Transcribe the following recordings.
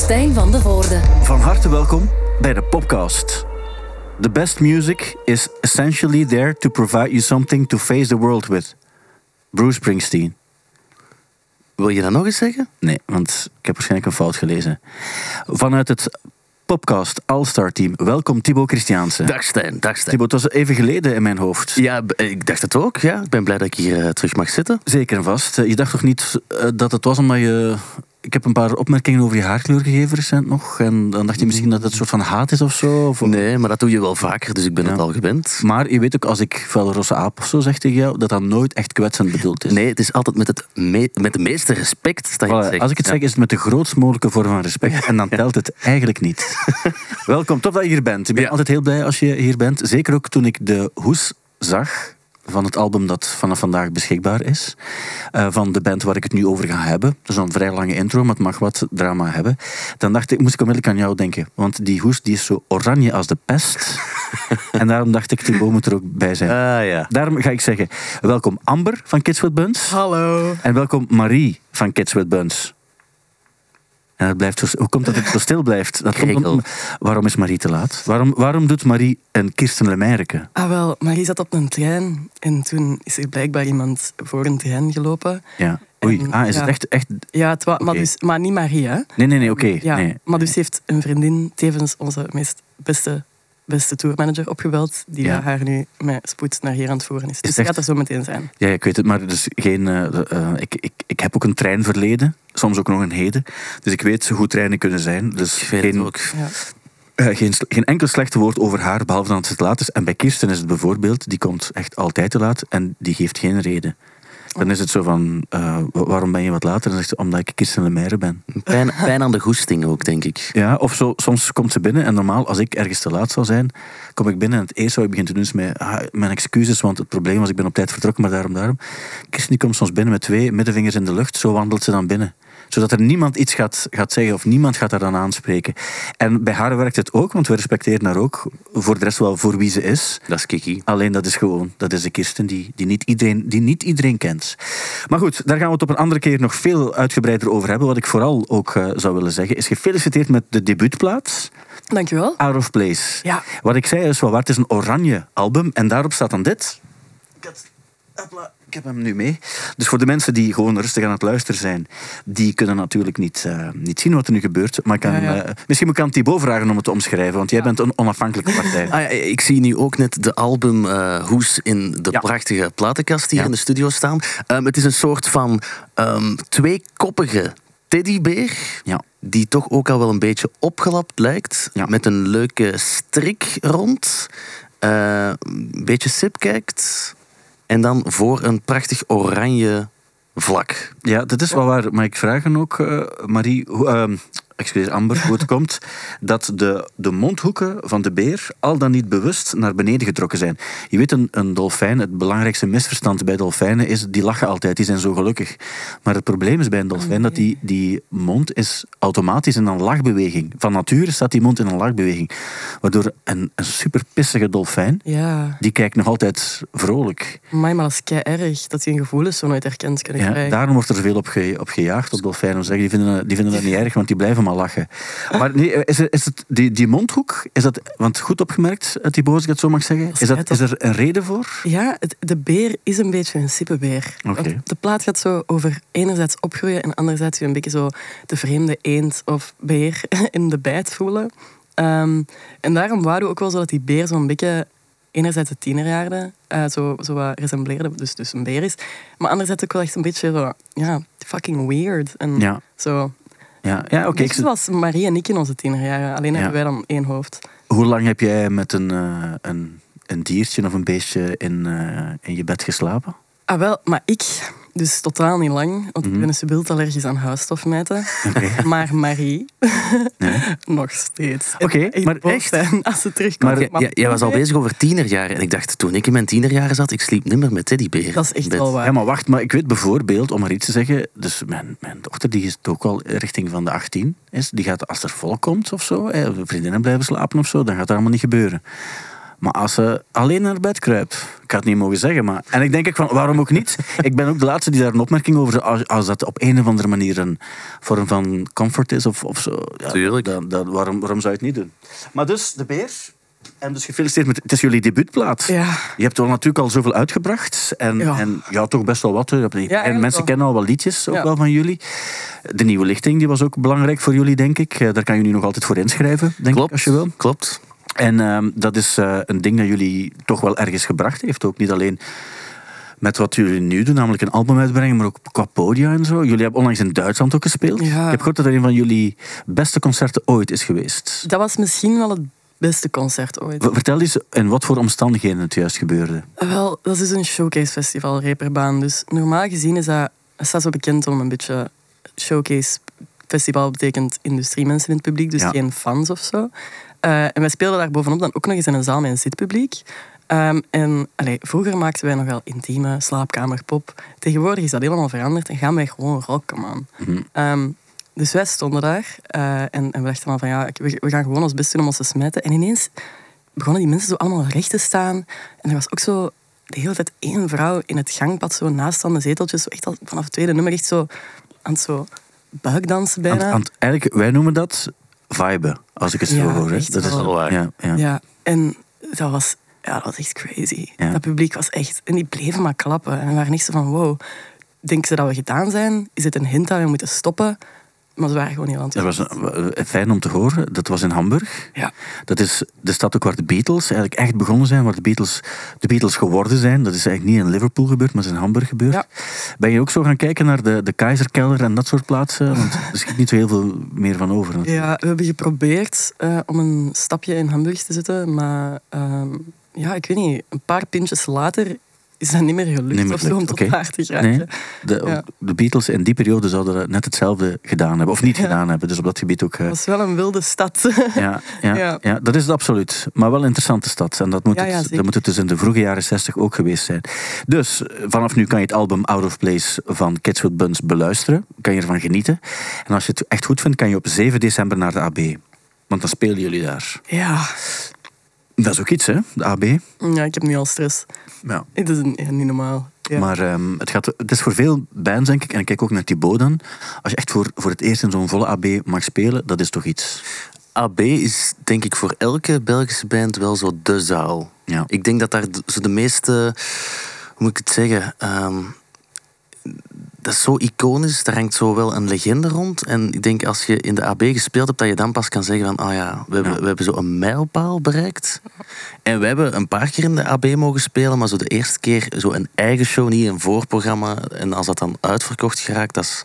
Stijn van de Voorde. Van harte welkom bij de Popcast. The best music is essentially there to provide you something to face the world with. Bruce Springsteen. Wil je dat nog eens zeggen? Nee, want ik heb waarschijnlijk een fout gelezen. Vanuit het Popcast All-Star Team. Welkom Thibaut Christiaanse. Dag Stijn, dag Stijn. Thibaut, het was even geleden in mijn hoofd. Ja, ik dacht het ook. Ja. Ik ben blij dat ik hier eh, terug mag zitten. Zeker en vast. Eh, Je dacht toch niet eh, dat het was omdat je... Ik heb een paar opmerkingen over je haarkleur gegeven recent nog. En dan dacht je misschien dat het een soort van haat is of zo. Of... Nee, maar dat doe je wel vaker, dus ik ben Ja. het al gewend. Maar je weet ook, als ik rosse aap of zo zeg tegen jou, dat dat nooit echt kwetsend bedoeld is. Nee, het is altijd met, het me- met de meeste respect dat je het Voilà, zegt. als ik het Ja. zeg, is het met de grootst mogelijke vorm van respect. En dan telt het eigenlijk niet. Welkom, tof dat je hier bent. Ik ben Ja. altijd heel blij als je hier bent. Zeker ook toen ik de hoes zag van het album dat vanaf vandaag beschikbaar is. eh, van de band waar ik het nu over ga hebben. Dat is een vrij lange intro, maar het mag wat drama hebben. Dan dacht ik, moest ik onmiddellijk aan jou denken. Want die hoes die is zo oranje als de pest. en daarom dacht ik, Thibaut moet er ook bij zijn. Ah ja. Daarom ga ik zeggen, welkom Amber van Kids with Buns. Hallo. En welkom Marie van Kids with Buns. En het blijft zo, hoe komt dat het zo stil blijft? Dat komt om- waarom is Marie te laat? Waarom, waarom doet Marie een Kirsten Lemeijerke? Ah wel, Marie zat op een trein en toen is er blijkbaar iemand voor een trein gelopen. Ja. Oei, En, ah, is ja. het echt... echt... Ja, het wa- maar, dus, maar niet Marie, hè? Nee, nee, nee, oké. Ja, nee. maar dus heeft een vriendin, tevens onze meest beste, beste tourmanager, opgebeld, die Ja. haar nu met spoed naar hier aan het voeren is. Dus ze echt- gaat er zo meteen zijn. Ja, ik weet het, maar dus geen, eh, eh, ik, ik, ik heb ook een treinverleden, soms ook nog een heden. Dus ik weet hoe treinen kunnen zijn. Dus Ik weet het geen, ook. Ja. Eh, geen, geen enkel slecht woord over haar, behalve dat het te laat is. En bij Kirsten is het bijvoorbeeld, die komt echt altijd te laat en die geeft geen reden. Dan is het zo van, eh, wa- waarom ben je wat later? Dan zegt ze, omdat ik Kirsten Lemaire ben. Pijn, pijn aan de goesting ook, denk ik. Ja, of zo, soms komt ze binnen en normaal, als ik ergens te laat zou zijn, kom ik binnen en het eerste wat ik begin te doen is mij, ah, mijn excuses, want het probleem was, ik ben op tijd vertrokken, maar daarom, daarom. Kirsten die komt soms binnen met twee middenvingers in de lucht, zo wandelt ze dan binnen. Zodat er niemand iets gaat, gaat zeggen of niemand gaat haar dan aanspreken. En bij haar werkt het ook, want we respecteren haar ook voor de rest wel voor wie ze is. Dat is Kiki. Alleen dat is gewoon, dat is de Kirsten die, die, niet iedereen, die niet iedereen kent. Maar goed, daar gaan we het op een andere keer nog veel uitgebreider over hebben. Wat ik vooral ook eh, zou willen zeggen, is gefeliciteerd met de debuutplaat. Dankjewel. Out of Place. Ja. Wat ik zei is wel waar, het is een oranje album en daarop staat dan dit. Ik, had- hopla, ik heb hem nu mee. Dus voor de mensen die gewoon rustig aan het luisteren zijn, die kunnen natuurlijk niet, eh, niet zien wat er nu gebeurt. Maar ik kan, Ja, ja. eh, misschien moet ik aan Thibaut vragen om het te omschrijven, want jij bent een onafhankelijke partij. Ah, ja, ik zie nu ook net de album eh, Hoes in de Ja. prachtige platenkast hier Ja. in de studio staan. Ehm, het is een soort van ehm, tweekoppige teddybeer. Ja. Die toch ook al wel een beetje opgelapt lijkt. Ja. Met een leuke strik rond. Eh, een beetje sip kijkt. En dan voor een prachtig oranje vlak. Ja, dat is wel waar. Maar ik vraag dan ook, eh, Marie, ehm, excuseer Amber, hoe het komt dat de, de mondhoeken van de beer al dan niet bewust naar beneden getrokken zijn. Je weet, een, een dolfijn, het belangrijkste misverstand bij dolfijnen is, die lachen altijd, die zijn zo gelukkig. Maar het probleem is bij een dolfijn dat die, die mond is automatisch in een lachbeweging. Van nature staat die mond in een lachbeweging. Waardoor een, een super pissige dolfijn, Ja, die kijkt nog altijd vrolijk. Amai, maar dat is kei erg dat die hun gevoelens zo nooit herkend kunnen Ja, krijgen. daarom wordt er veel op, ge- op gejaagd op dolfijnen. Zeggen, die, vinden, die vinden dat niet erg, want die blijven maar lachen. Maar nee, is, het, is het die, die mondhoek, is dat, want goed opgemerkt, eh, Thibaut, als ik het zo mag zeggen, is, dat, is er een reden voor? Ja, het- de beer is een beetje een sippenbeer. De plaat gaat zo over enerzijds opgroeien en anderzijds je een beetje zo de vreemde eend of beer in de bijt voelen. Ehm, en daarom wouden we ook wel zo dat die beer zo'n beetje enerzijds de tienerjaren eh, zo, zo wat resembleerde, dus, dus een beer is. Maar anderzijds ook wel echt een beetje zo, ja, fucking weird. En Ja, zo. Ja, ja oké. Beetje zoals Marie en ik in onze tienerjaren, alleen hebben wij dan één hoofd. Hoe lang heb jij met een, eh, een, een diertje of een beestje in, eh, in je bed geslapen? Ah wel, maar ik, dus totaal niet lang, want Mhm. ik ben een subielt allergisch aan huisstofmijten. Maar Marie, Nee. nog steeds. Oké, maar echt? zijn Als ze terugkomt. Maar, Jij- was al bezig over tienerjaren. En ik dacht, toen ik in mijn tienerjaren zat, ik sliep nimmer met teddybeer. Dat is echt wel waar. Ja, maar wacht, maar ik weet bijvoorbeeld, om maar iets te zeggen, dus mijn, mijn dochter die is ook al richting van de 18, is, die gaat als er volk komt of zo, hè, vriendinnen blijven slapen of zo, dan gaat dat allemaal niet gebeuren. Maar als ze alleen naar bed kruipt, ik ga het niet mogen zeggen, maar... En ik denk ik van, waarom ook niet? Ik ben ook de laatste die daar een opmerking over als, als dat op een of andere manier een vorm van comfort is of, of zo. Ja, Tuurlijk. Dan, dan- waarom, waarom zou je het niet doen? Maar dus, de beer... En dus gefeliciteerd met... Het is jullie debuutplaat. Ja. Je hebt wel natuurlijk al zoveel uitgebracht. En Ja. en, ja toch best wel wat. hè. en mensen wel. kennen al wel liedjes ook Ja. wel van jullie. De nieuwe lichting die was ook belangrijk voor jullie, denk ik. Eh, Daar kan je nu nog altijd voor inschrijven, denk Klopt, ik, als je wil. klopt. En ehm, dat is eh, een ding dat jullie toch wel ergens gebracht heeft. Ook niet alleen met wat jullie nu doen, namelijk een album uitbrengen, maar ook qua podia en zo. Jullie hebben onlangs in Duitsland ook gespeeld. Ja. Ik heb gehoord dat dat een van jullie beste concerten ooit is geweest. Dat was misschien wel het beste concert ooit. Vertel eens in wat voor omstandigheden het juist gebeurde. Wel, dat is een showcase festival, Reeperbaan. Dus normaal gezien is dat, staat zo bekend om een beetje showcase festival betekent industriemensen in het publiek, dus Ja. geen fans of zo. Eh, en wij speelden daar bovenop dan ook nog eens in een zaal met een zitpubliek. Ehm, en allee, vroeger maakten wij nog wel intieme slaapkamerpop. Tegenwoordig is dat helemaal veranderd en gaan wij gewoon rocken, man. Mhm. Ehm, dus wij stonden daar eh, en, en we dachten dan van ja, we, we gaan gewoon ons best doen om ons te smijten. En ineens begonnen die mensen zo allemaal recht te staan. En er was ook zo de hele tijd één vrouw in het gangpad, zo naast aan de zeteltjes, zo echt al vanaf het tweede nummer echt zo aan het zo buikdansen bijna. Want eigenlijk, wij noemen dat viben, als ik het zo Ja, hoor. Dat is wel waar. Ja, ja. Ja, en dat was, ja, dat was echt crazy. Ja. Dat publiek was echt... En die bleven maar klappen. En we waren echt zo van, wow, denken ze dat we gedaan zijn? Is het een hint dat we moeten stoppen? Maar ze waren gewoon heel Dat enthousiast. was eh, fijn om te horen. Dat was in Hamburg. Ja. Dat is de stad ook waar de Beatles eigenlijk echt begonnen zijn, waar de Beatles de Beatles geworden zijn. Dat is eigenlijk niet in Liverpool gebeurd, maar is in Hamburg gebeurd. Ja. Ben je ook zo gaan kijken naar de, de Keizerkelder en dat soort plaatsen? Want er schiet niet zo heel veel meer van over. natuurlijk. Ja, we hebben geprobeerd eh, om een stapje in Hamburg te zetten. Maar ehm, ja, ik weet niet, een paar pintjes later is dat niet meer gelukt of zo om tot oké. daar te geraken. Nee, de, Ja. de Beatles in die periode zouden net hetzelfde gedaan hebben, of niet Ja. gedaan hebben. Dus op dat gebied ook. eh, Het was wel een wilde stad. Ja, ja, Ja. dat is het absoluut. Maar wel een interessante stad. En dat moet, Ja, ja, het, zeker. dat moet het dus in de vroege jaren 60 ook geweest zijn. Dus eh, vanaf nu kan je het album Out of Place van Kids with Buns beluisteren. Kan je ervan genieten. En als je het echt goed vindt, kan je op 7 december naar de AB. Want dan spelen jullie daar. ja. Dat is ook iets, hè? De AB. ja, ik heb nu al stress. Ja. Het is ja, niet normaal. Ja. Maar ehm, het, gaat, het is voor veel bands, denk ik, en ik kijk ook naar Thibaut dan. Als je echt voor, voor het eerst in zo'n volle AB mag spelen, dat is toch iets. AB is denk ik voor elke Belgische band wel zo de zaal. Ja. Ik denk dat daar de- zo de meeste, hoe moet ik het zeggen, ehm, dat is zo iconisch, daar hangt zo wel een legende rond. En ik denk als je in de AB gespeeld hebt, dat je dan pas kan zeggen van, oh ja, we hebben, Ja. we hebben zo een mijlpaal bereikt. En we hebben een paar keer in de AB mogen spelen, maar zo de eerste keer zo een eigen show, niet een voorprogramma. En als dat dan uitverkocht geraakt, dat is,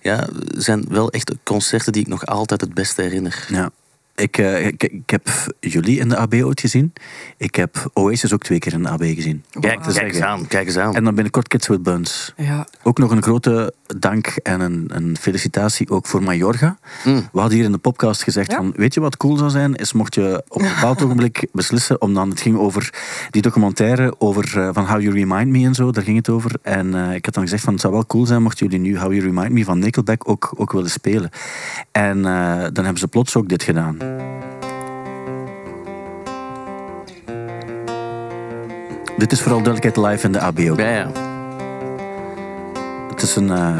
ja, zijn wel echt concerten die ik nog altijd het beste herinner. Ja. Ik, eh, ik, ik heb jullie in de AB ooit gezien. Ik heb Oasis ook twee keer in de AB gezien. Kijk, kijk eens aan, kijk eens aan. En dan binnenkort Kids with Buns. Ja, Ook nog een grote dank en een, een felicitatie ook voor Majorga. Mm. We hadden hier in de podcast gezegd Ja? van, weet je wat cool zou zijn, is mocht je op een bepaald ogenblik beslissen, om dan, het ging over die documentaire over eh, van How You Remind Me en zo, daar ging het over. En eh, ik had dan gezegd van, het zou wel cool zijn mochten jullie nu How You Remind Me van Nickelback ook, ook willen spelen. En eh, dan hebben ze plots ook dit gedaan. Dit is vooral duidelijkheid live in de AB ook. Ja, ja. Het is een, eh,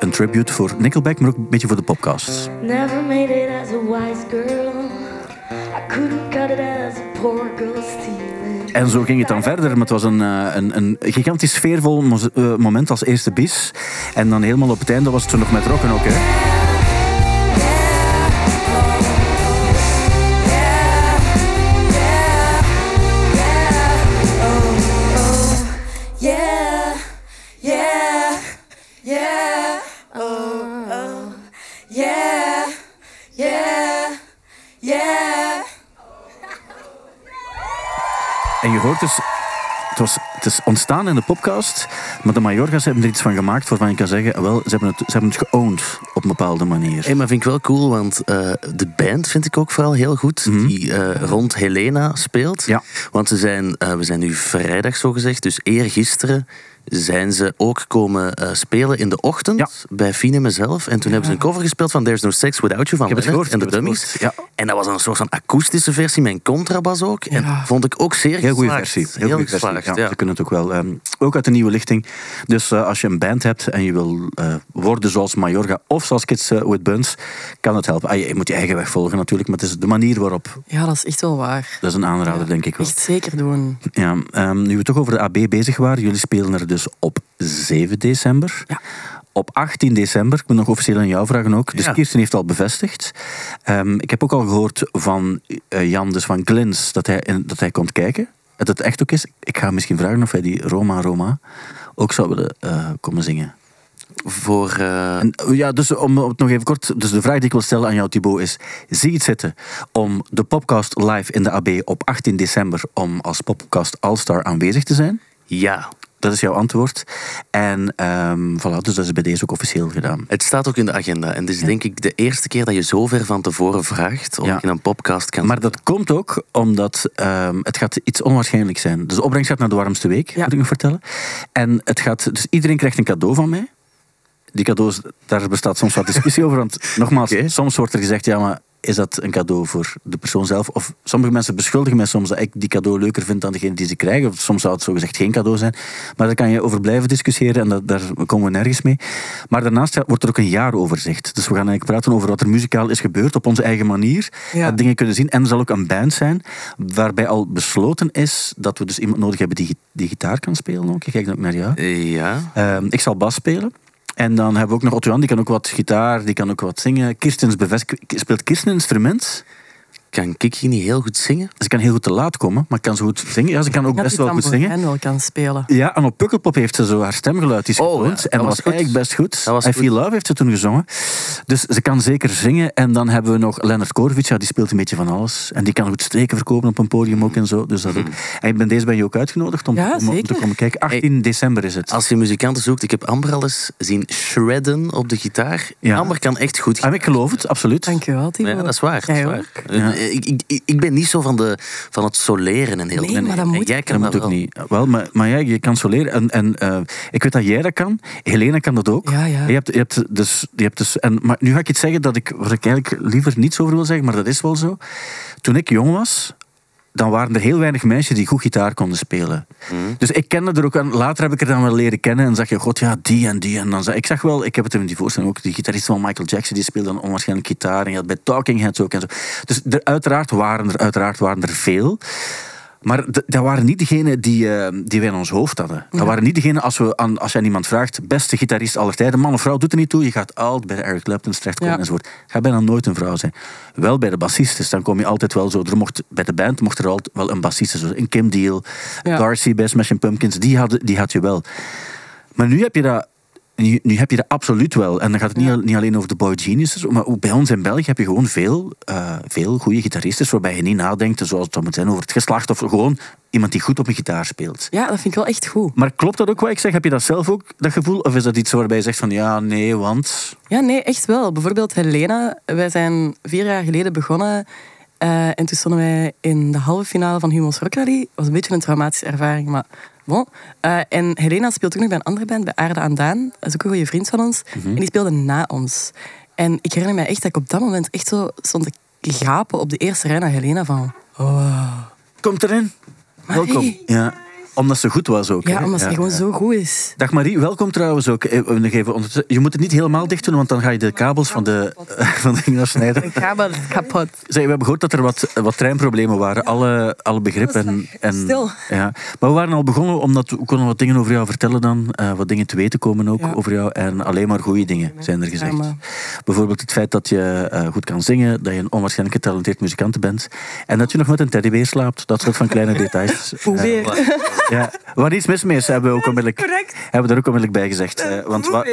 een tribute voor Nickelback, maar ook een beetje voor de podcast. Never made it as a wise girl. I couldn't cut it as a poor girl stealing. En zo ging het dan verder. Maar het was een, eh, een, een gigantisch sfeervol mo- eh, moment als eerste bis. En dan helemaal op het einde was het zo nog met rocken ook. Hè. En je hoort dus... Het, was, het is ontstaan in de podcast, maar de Majorgas hebben er iets van gemaakt waarvan je kan zeggen, wel, ze hebben het, ze hebben het geowned op een bepaalde manier. Hey, maar vind ik wel cool, want eh, de band vind ik ook vooral heel goed. Die eh, rond Helena speelt. Ja. Want ze zijn, eh, we zijn nu vrijdag zo gezegd, dus eergisteren zijn ze ook komen eh, spelen in de ochtend Ja. bij Fine mezelf. En toen hebben ze een cover gespeeld van There's No Sex Without You van Ik heb het Leonard gehoord, en de Dummies. ja. En dat was een soort van akoestische versie met een contrabas ook. En Ja. vond ik ook zeer Heel goede versie. Heel, goede versie. Ja, ja. Ze kunnen het ook wel. ehm, ook uit de nieuwe lichting. Dus eh, als je een band hebt en je wil eh, worden zoals Majorga of zoals Kids with Buns, kan het helpen. Ah, je, je moet je eigen weg volgen natuurlijk, maar het is de manier waarop. Ja, dat is echt wel waar. Dat is een aanrader, Ja, denk ik wel. Echt zeker doen. Ja, ehm, nu we toch over de AB bezig waren, jullie spelen er dus op 7 december. Ja. Op 18 december, ik moet nog officieel aan jou vragen ook. Dus Ja. Kirsten heeft al bevestigd. Ehm, ik heb ook al gehoord van eh, Jan, dus van Glins, dat hij, dat hij komt kijken. Dat het echt ook is. Ik ga misschien vragen of hij die Roma Roma ook zou willen eh, komen zingen. Voor, eh, En, ja, dus om het nog even kort. Dus de vraag die ik wil stellen aan jou, Thibaut, is: zie het zitten om de podcast live in de AB op 18 december om als podcast All-Star aanwezig te zijn? ja, Dat is jouw antwoord. En ehm voilà, dus dat is bij deze ook officieel gedaan. het staat ook in de agenda. En het is denk ik de eerste keer dat je zo ver van tevoren vraagt of Ja. je een podcast kan Maar dat komt ook omdat ehm, het gaat iets onwaarschijnlijk zijn. Dus de opbrengst gaat naar de warmste week, Ja. moet ik nog vertellen. En het gaat, dus iedereen krijgt een cadeau van mij. Die cadeaus, daar bestaat soms wat discussie over. Want nogmaals, soms wordt er gezegd, ja, maar is dat een cadeau voor de persoon zelf? Of sommige mensen beschuldigen mij soms dat ik die cadeau leuker vind dan degene die ze krijgen. Of soms zou het zogezegd geen cadeau zijn. Maar daar kan je over blijven discussiëren en dat, daar komen we nergens mee. Maar daarnaast wordt er ook een jaaroverzicht. Dus we gaan eigenlijk praten over wat er muzikaal is gebeurd op onze eigen manier. Ja. Dat dingen kunnen zien. En er zal ook een band zijn waarbij al besloten is dat we dus iemand nodig hebben die, die gitaar kan spelen ook. Ik kijk dan ook naar jou. Ja. Ehm, ik zal bas spelen. En dan hebben we ook nog Otto Jan, die kan ook wat gitaar, die kan ook wat zingen. Kirsten speelt Kirsten instrument. Kan Kiki niet heel goed zingen? Ze kan heel goed te laat komen, maar kan ze goed zingen. Ja, ze kan ook Dat best wel goed zingen. tamboerijn wel kan spelen. Ja, en op Pukkelpop heeft ze zo haar stemgeluid is Oh, ja, en dat dat was goed. eigenlijk best goed. Dat was I goed. Feel Love heeft ze toen gezongen. Dus ze kan zeker zingen. En dan hebben we nog Leonard Korovic, ja, die speelt een beetje van alles. En die kan goed streken verkopen op een podium ook en zo. Dus dat ook. En ik ben deze bij je ook uitgenodigd om, Ja, om- om te komen kijken. 18 december is het. Als je muzikanten zoekt, ik heb Amber al eens zien shredden op de gitaar. Ja. Amber kan echt goed Ah, ik geloof het, absoluut. Dankjewel, Timo. Ja, dat is waar. Dat is waar. Eh. Ik, ik, ben niet zo van, de, van het soleren en heel Nee, maar dat En moet jij kan dat ook wel. niet. Wel, maar, maar ja, je kan zo leren. En, en eh, ik weet dat jij dat kan. Helena kan dat ook. Ja, ja. Je hebt, je hebt dus, je hebt dus en, maar nu ga ik iets zeggen dat ik, wat ik eigenlijk liever niets over wil zeggen, maar dat is wel zo. Toen ik jong was, dan waren er heel weinig meisjes die goed gitaar konden spelen. Dus ik kende er ook aan. Later heb ik er dan wel leren kennen en zag je, god ja, die en die. En dan zag, ik zag wel, ik heb het in die voorstelling ook, die gitarist van Michael Jackson, die speelde dan onwaarschijnlijk gitaar. En je had bij Talking Heads ook en zo. Dus er, uiteraard, waren er, uiteraard waren er veel. Maar dat waren niet degenen die, eh, die wij in ons hoofd hadden. Dat waren niet degenen, als, we aan, als je aan iemand vraagt, beste gitarist aller tijden, man of vrouw, doet er niet toe. Je gaat altijd bij Eric Clapton terechtkomen Ja. enzovoort. Gaat bijna nooit een vrouw zijn. Wel bij de bassistes, dan kom je altijd wel zo. Er mocht, bij de band mocht er altijd wel een bassiste zijn. Een Kim Deal, Ja. Darcy bij Smashing Pumpkins, die, hadden, die had je wel. Maar nu heb je dat... Nu, nu heb je dat absoluut wel. En dan gaat het niet, Ja. niet alleen over de boy geniuses, maar ook bij ons in België heb je gewoon veel, eh, veel goede gitaristen waarbij je niet nadenkt, zoals het dan moet zijn, over het geslacht of gewoon iemand die goed op een gitaar speelt. Ja, dat vind ik wel echt goed. Maar klopt dat ook wat ik zeg? Heb je dat zelf ook, dat gevoel? Of is dat iets waarbij je zegt van ja, nee, want... Ja, nee, echt wel. Bijvoorbeeld Helena. Wij zijn vier jaar geleden begonnen. eh, en toen stonden wij in de halve finale van Humos Rock Rally. Dat was een beetje een traumatische ervaring, maar bon. Eh, en Helena speelt ook nog bij een andere band, bij Aarde aan Daan. Dat is ook een goede vriend van ons. En die speelde na ons. En ik herinner me echt dat ik op dat moment echt zo stond te gapen op de eerste rij naar Helena van... Oh. Komt erin. Welkom. Ja, omdat ze goed was ook. Ja, hè? omdat ze gewoon zo goed is. Dag Marie, welkom trouwens ook. Eh, Je moet het niet helemaal dicht doen, want dan ga je de kabels van de, van de dingen. Ik ga wel kapot. Zeg, we hebben gehoord dat er wat, wat treinproblemen waren. Alle, alle begrippen. En, en, Stil. Ja. Maar we waren al begonnen, omdat we konden wat dingen over jou vertellen dan. eh, wat dingen te weten komen ook over jou. En alleen maar goede dingen zijn er gezegd. Bijvoorbeeld het feit dat je eh, goed kan zingen, dat je een onwaarschijnlijk getalenteerd muzikant bent. En dat je nog met een teddybeer slaapt. Dat soort van kleine details. ja. Waar iets mis mee is, hebben we, ook onmiddellijk, Correct. hebben we er ook onmiddellijk bij gezegd. Eh, want wa-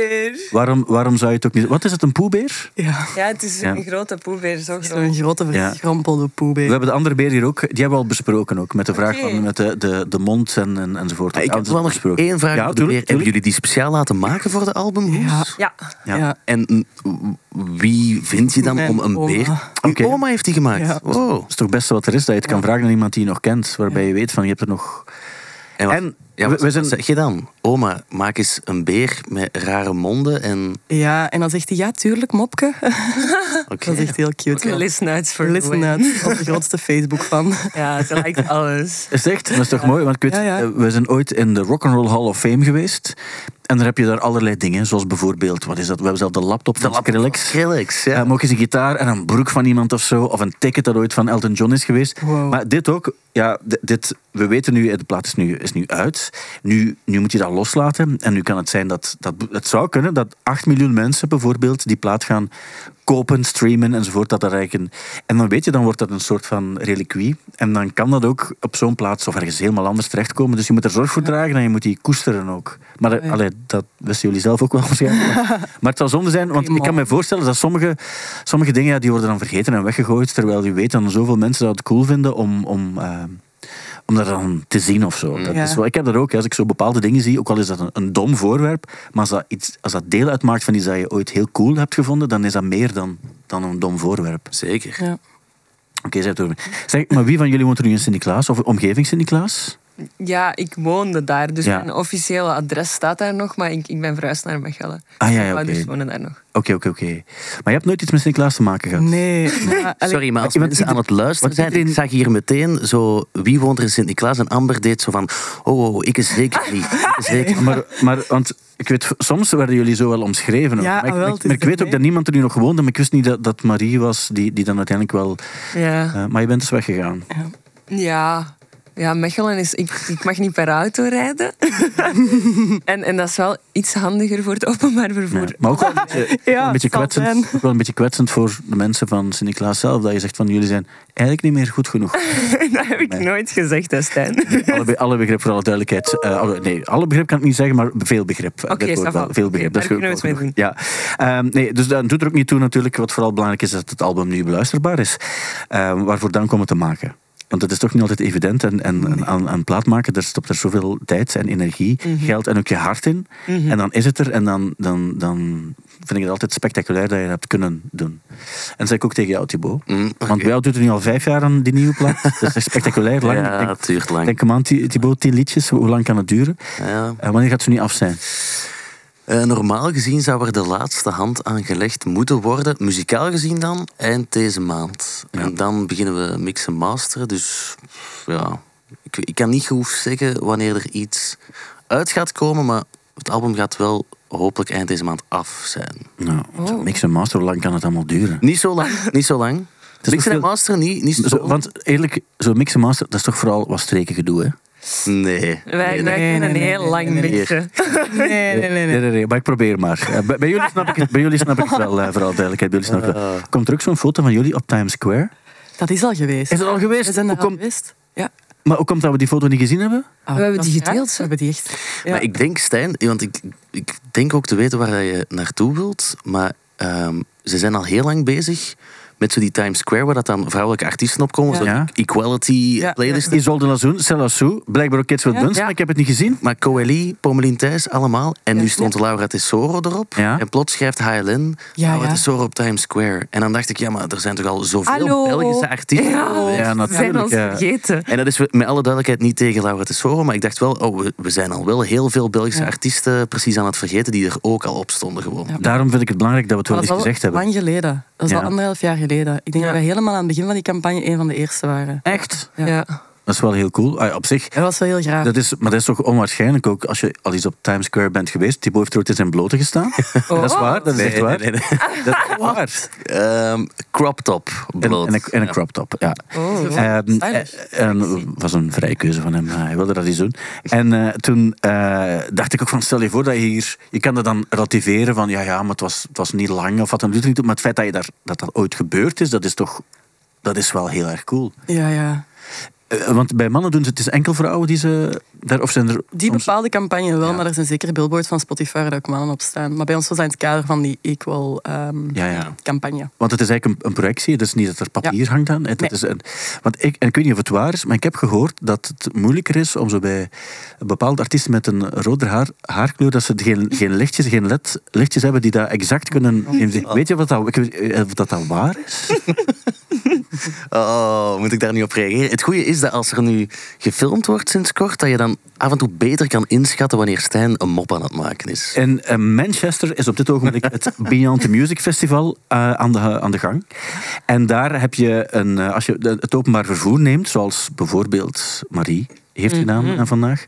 waarom, waarom zou je het ook niet... Wat is het, een poebeer? Ja. Ja, het is Ja. een grote poebeer, zo groot. Zo'n grote Ja. verschrompelde poebeer. We hebben de andere beer hier ook, die hebben we al besproken ook. Met de vraag van met de, de, de mond en, en, enzovoort. Ja, ik heb dat wel nog besproken. één vraag Ja, voor de tuurlijk, beer. Hebben jullie die speciaal laten maken voor de albumhoes? Ja. Ja. Ja. Ja. En wie vind je dan Mijn om een oma. beer? Uw oma heeft die gemaakt. Ja. Wow. Dat is toch het beste wat er is, dat je het kan vragen aan iemand die je nog kent. Waarbij je weet van, je hebt er nog... En Ja, we, wat, we zijn, zeg je dan? Oma, maak eens een beer met rare monden en... Ja, en dan zegt hij, ja, tuurlijk, mopke. Dat is echt heel cute. Ook listen uit voor Listen uit, onze grootste Facebook-fan. Ja, ze lijkt alles. is echt? Dat is toch mooi? Want ik weet, Ja, ja. eh, we zijn ooit in de Rock'n'Roll Hall of Fame geweest. En daar heb je daar allerlei dingen, zoals bijvoorbeeld, wat is dat? We hebben zelf de laptop van Skrillex. Skrillex, ja. Ja. maar ook eens een gitaar en een broek van iemand of zo. Of een ticket dat ooit van Elton John is geweest. Wow. Maar dit ook, ja, dit, we weten nu, de plaat is nu, is nu uit. Nu, nu moet je dat loslaten. En nu kan het zijn dat, dat... Het zou kunnen dat 8 miljoen mensen bijvoorbeeld die plaat gaan kopen, streamen enzovoort. Dat een- en dan weet je, dan wordt dat een soort van reliquie. En dan kan dat ook op zo'n plaats of ergens helemaal anders terechtkomen. Dus je moet er zorg voor dragen en je moet die koesteren ook. Maar Ja. allee, dat wisten jullie zelf ook wel waarschijnlijk. Maar het zal zonde zijn, want ik kan me voorstellen dat sommige, sommige dingen ja, die worden dan vergeten en weggegooid. Terwijl je weet dat zoveel mensen dat cool vinden om, om, eh, om dat dan te zien of zo. Dat Ja. is wel, ik heb dat ook, als ik zo bepaalde dingen zie, ook al is dat een, een dom voorwerp, maar als dat, iets, als dat deel uitmaakt van iets dat je ooit heel cool hebt gevonden, dan is dat meer dan, dan een dom voorwerp. Zeker. Ja. Oké, zeg het over. Zeg, maar wie van jullie woont er nu in Sint-Niklaas of omgeving Sint-Niklaas? Ja, ik woonde daar, dus Ja. mijn officiële adres staat daar nog, maar ik, ik ben verhuisd naar Mechelen. Ah ja, ja Mijn oké. ouders wonen daar nog. Oké, oké, oké. Maar je hebt nooit iets met Sint-Niklaas te maken gehad? Nee. Sorry, maar als mensen aan het luisteren zijn, iedereen- ik zag hier meteen zo, wie woont er in Sint-Niklaas? En Amber deed zo van, oh, oh ik is zeker niet. Ik is zeker. Maar, maar want ik weet, soms werden jullie zo wel omschreven. ook. Ja, maar ik, wel, maar ik, maar is ik weet ook dat niemand er nu nog woonde, maar ik wist niet dat, dat Marie was die, die dan uiteindelijk wel... Ja. eh, maar je bent dus weggegaan. Ja. Ja, Mechelen is... Ik, ik mag niet per auto rijden. en, en dat is wel iets handiger voor het openbaar vervoer. Ja. Maar ook wel een beetje, Ja, een, kwetsend, zijn. ook wel een beetje kwetsend voor de mensen van Sint-Niklaas zelf. Dat je zegt van, jullie zijn eigenlijk niet meer goed genoeg. dat heb ik Nee. nooit gezegd, hè, Stijn. alle, be- alle begrip, voor alle duidelijkheid. Eh, alle- nee, alle begrip kan ik niet zeggen, maar veel begrip. Oké, Dat ça va. wel. Veel Oké, begrip. daar dat is kunnen we goed het mee genoeg. Ja. Ehm, nee, dus dat doet er ook niet toe natuurlijk. Wat vooral belangrijk is, dat het album nu beluisterbaar is. Ehm, waarvoor dank om het te maken. Want het is toch niet altijd evident. En, en, aan, aan plaat maken, daar stopt er zoveel tijd en energie, Mhm. geld en ook je hart in. En dan is het er. En dan, dan, dan vind ik het altijd spectaculair dat je dat hebt kunnen doen. En dat zeg ik ook tegen jou, Thibaut. Mm, oké. Want bij jou doet het nu al vijf jaar aan die nieuwe plaat. Dat is spectaculair. Lang. Ja, Denk- het duurt lang. Denk hem aan, Thi- Thibaut, tien liedjes. Hoe lang kan het duren? Ja. En wanneer gaat ze niet af zijn? Eh, normaal gezien zou er de laatste hand aan gelegd moeten worden, muzikaal gezien dan, eind deze maand. Ja. En dan beginnen we mixen masteren, dus ja, ik, ik kan niet goed zeggen wanneer er iets uit gaat komen, maar het album gaat wel hopelijk eind deze maand af zijn. Nou, Oh. mix en master, hoe lang kan het allemaal duren? Niet zo lang, niet zo lang. Mixen en veel- masteren, niet, niet zo, Zo, want eerlijk, zo mix en master, dat is toch vooral wat streken gedoe, hè? Nee. Wij, nee, wij nee, kunnen nee, heel nee, lang nee, nee. mixen. Nee, nee, nee. Nee, nee. nee, nee, maar ik probeer maar. Eh, Bij, bij jullie snap ik het, bij jullie snap ik het wel, eh, vooral duidelijkheid. Bij jullie snap ik het wel. Komt er ook zo'n foto van jullie op Times Square? Dat is al geweest. Is het al geweest? We zijn daar al geweest. Ja. Maar hoe komt dat we die foto niet gezien hebben? Ah, We hebben die gedeeld, We hebben die echt. Ja. Maar ik denk, Stijn, want ik, ik denk ook te weten waar je naartoe wilt, maar ehm, ze zijn al heel lang bezig met zo die Times Square, waar dat dan vrouwelijke artiesten opkomen, Ja. zo Ja. equality Ja. playlist. Isolde Lazoen, Celassou, blijkbaar ook Kids with Ja. Buns, Ja. maar ik heb het niet gezien. Maar Coeli, Pommelien Thijs, allemaal. En nu Ja. stond Laura Tesoro erop. Ja. En plots schrijft HLN Ja, Laura ja. Tesoro op Times Square. En dan dacht ik, ja, maar er zijn toch al zoveel Hallo. Belgische artiesten. Ja. We zijn natuurlijk. ons ja. vergeten. En dat is met alle duidelijkheid niet tegen Laura Tesoro, maar ik dacht wel, oh, we, we zijn al wel heel veel Belgische Ja. artiesten precies aan het vergeten die er ook al op stonden gewoon. Ja. Daarom vind ik het belangrijk dat we het wel eens dat is gezegd al hebben. lang geleden. Dat is Ja. al anderhalf jaar geleden. Ik denk Ja. dat we helemaal aan het begin van die campagne een van de eerste waren. Echt? Ja. Ja. Dat is wel heel cool. Ah, op zich, Dat was wel heel graag. dat is, maar dat is toch onwaarschijnlijk ook als je al eens op Times Square bent geweest. Thibaut heeft er ooit in zijn blote gestaan. Oh. Dat is waar, dat is echt waar. nee, nee. Dat is waar. Ehm, crop top. En, bloot. en, een, en een Ja. crop top, ja. Oh. Ehm, eh, en was een vrije keuze van hem. eh, Hij wilde dat eens doen. En eh, toen eh, dacht ik ook van, stel je voor dat je hier... Je kan dat dan relativeren van, ja, ja, maar het was, het was niet lang of wat dan doet het niet toe. Maar het feit dat, je daar, dat dat ooit gebeurd is, dat is toch... Dat is wel heel erg cool. Ja, ja. Eh, want bij mannen doen ze het is enkel vrouwen die ze daar... Of zijn er Die soms- bepaalde campagne wel, Ja. maar er zijn zeker billboards van Spotify waar ook mannen op staan. Maar bij ons was dat in het kader van die Equal ehm, Ja, ja. campagne. Want het is eigenlijk een, een projectie. Het is niet dat er papier hangt aan. Het, Nee. is een, want ik, en ik weet niet of het waar is, maar ik heb gehoord dat het moeilijker is om zo bij bepaalde artiesten met een roder haar, haarkleur, dat ze geen, geen lichtjes, geen led, lichtjes hebben die dat exact kunnen... inzien. Weet je wat dat, ik weet- of dat, dat waar is? Oh, moet ik daar niet op reageren? Het goede is is dat als er nu gefilmd wordt sinds kort, dat je dan af en toe beter kan inschatten wanneer Stijn een mop aan het maken is. In eh, Manchester is op dit ogenblik het Beyond the Music Festival eh, aan, de, aan de gang. En daar heb je, een, eh, als je het openbaar vervoer neemt, zoals bijvoorbeeld Marie heeft gedaan eh, vandaag,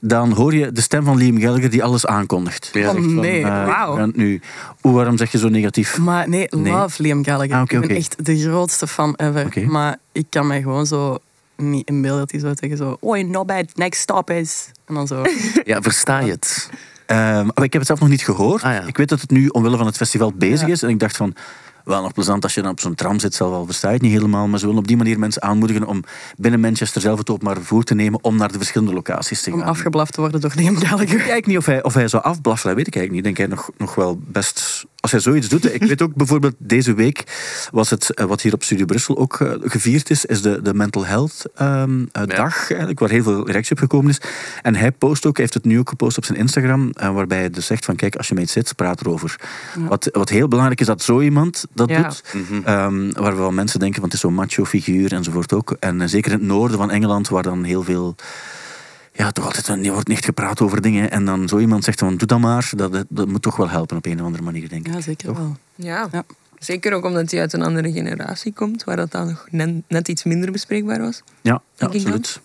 dan hoor je de stem van Liam Gallagher die alles aankondigt. Ja. Oh, nee. Wauw. en nu, hoe, waarom zeg je zo negatief? Maar nee, Nee. love Liam Gallagher. Ah, ik ben echt de grootste fan ever. Maar ik kan mij gewoon zo niet inbeelden dat hij zou zeggen zo... Oh, not bad, next stop is... En dan zo... Ja, versta je het? Ehm, maar ik heb het zelf nog niet gehoord. Ah, ja. Ik weet dat het nu omwille van het festival bezig Ja. is. En ik dacht van, wel nog plezant als je dan op zo'n tram zit, zelf al versta je het niet helemaal. Maar ze willen op die manier mensen aanmoedigen om binnen Manchester zelf het openbaar vervoer te nemen om naar de verschillende locaties te om gaan. afgeblaft te worden door Liam Gallagher. Ik weet eigenlijk niet of hij, of hij zou afblaffen, dat weet ik eigenlijk niet. Ik denk hij nog, nog wel best... Als hij zoiets doet... Ik weet ook bijvoorbeeld, deze week was het, eh, wat hier op Studio Brussel ook eh, gevierd is, is de, de Mental Health ehm, eh, Ja. dag, eigenlijk, waar heel veel reactie op gekomen is. En hij post ook, hij heeft het nu ook gepost op zijn Instagram, waarbij hij dus zegt van, kijk, als je iets zit, praat erover. Wat, wat heel belangrijk is, dat zo iemand dat Ja. doet. Ehm, waar wel mensen denken, want het is zo'n macho figuur enzovoort ook. En zeker in het noorden van Engeland, waar dan heel veel ja, toch altijd er wordt niet gepraat over dingen. En dan zo iemand zegt van doe dat maar. Dat, dat, moet toch wel helpen op een of andere manier, denk ik. Ja, zeker Toch? wel. Ja. Ja. Zeker ook omdat hij uit een andere generatie komt, waar dat dan nog net, net iets minder bespreekbaar was. Ja, dan? absoluut.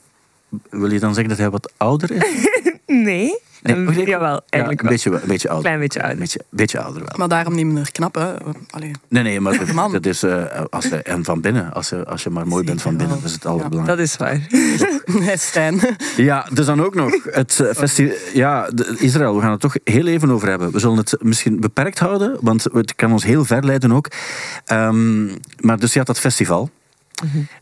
Wil je dan zeggen dat hij wat ouder is? Nee. Nee, Een- oké. jawel, Ja, eigenlijk een wel. beetje, beetje ouder. Klein beetje ouder. Een beetje, beetje ouder wel. Maar daarom niet minder knap, hè. Allee. Nee, nee, maar dat, Man. dat is... eh, als je, en van binnen. Als je, als je maar mooi bent van binnen. Dat is het allerbelangrijkste. Dat is waar. Nee, Stijn. Ja, dus dan ook nog het eh, festival. Ja, de- Israël, we gaan het toch heel even over hebben. We zullen het misschien beperkt houden, want het kan ons heel ver leiden ook. Ehm, maar dus je had dat festival.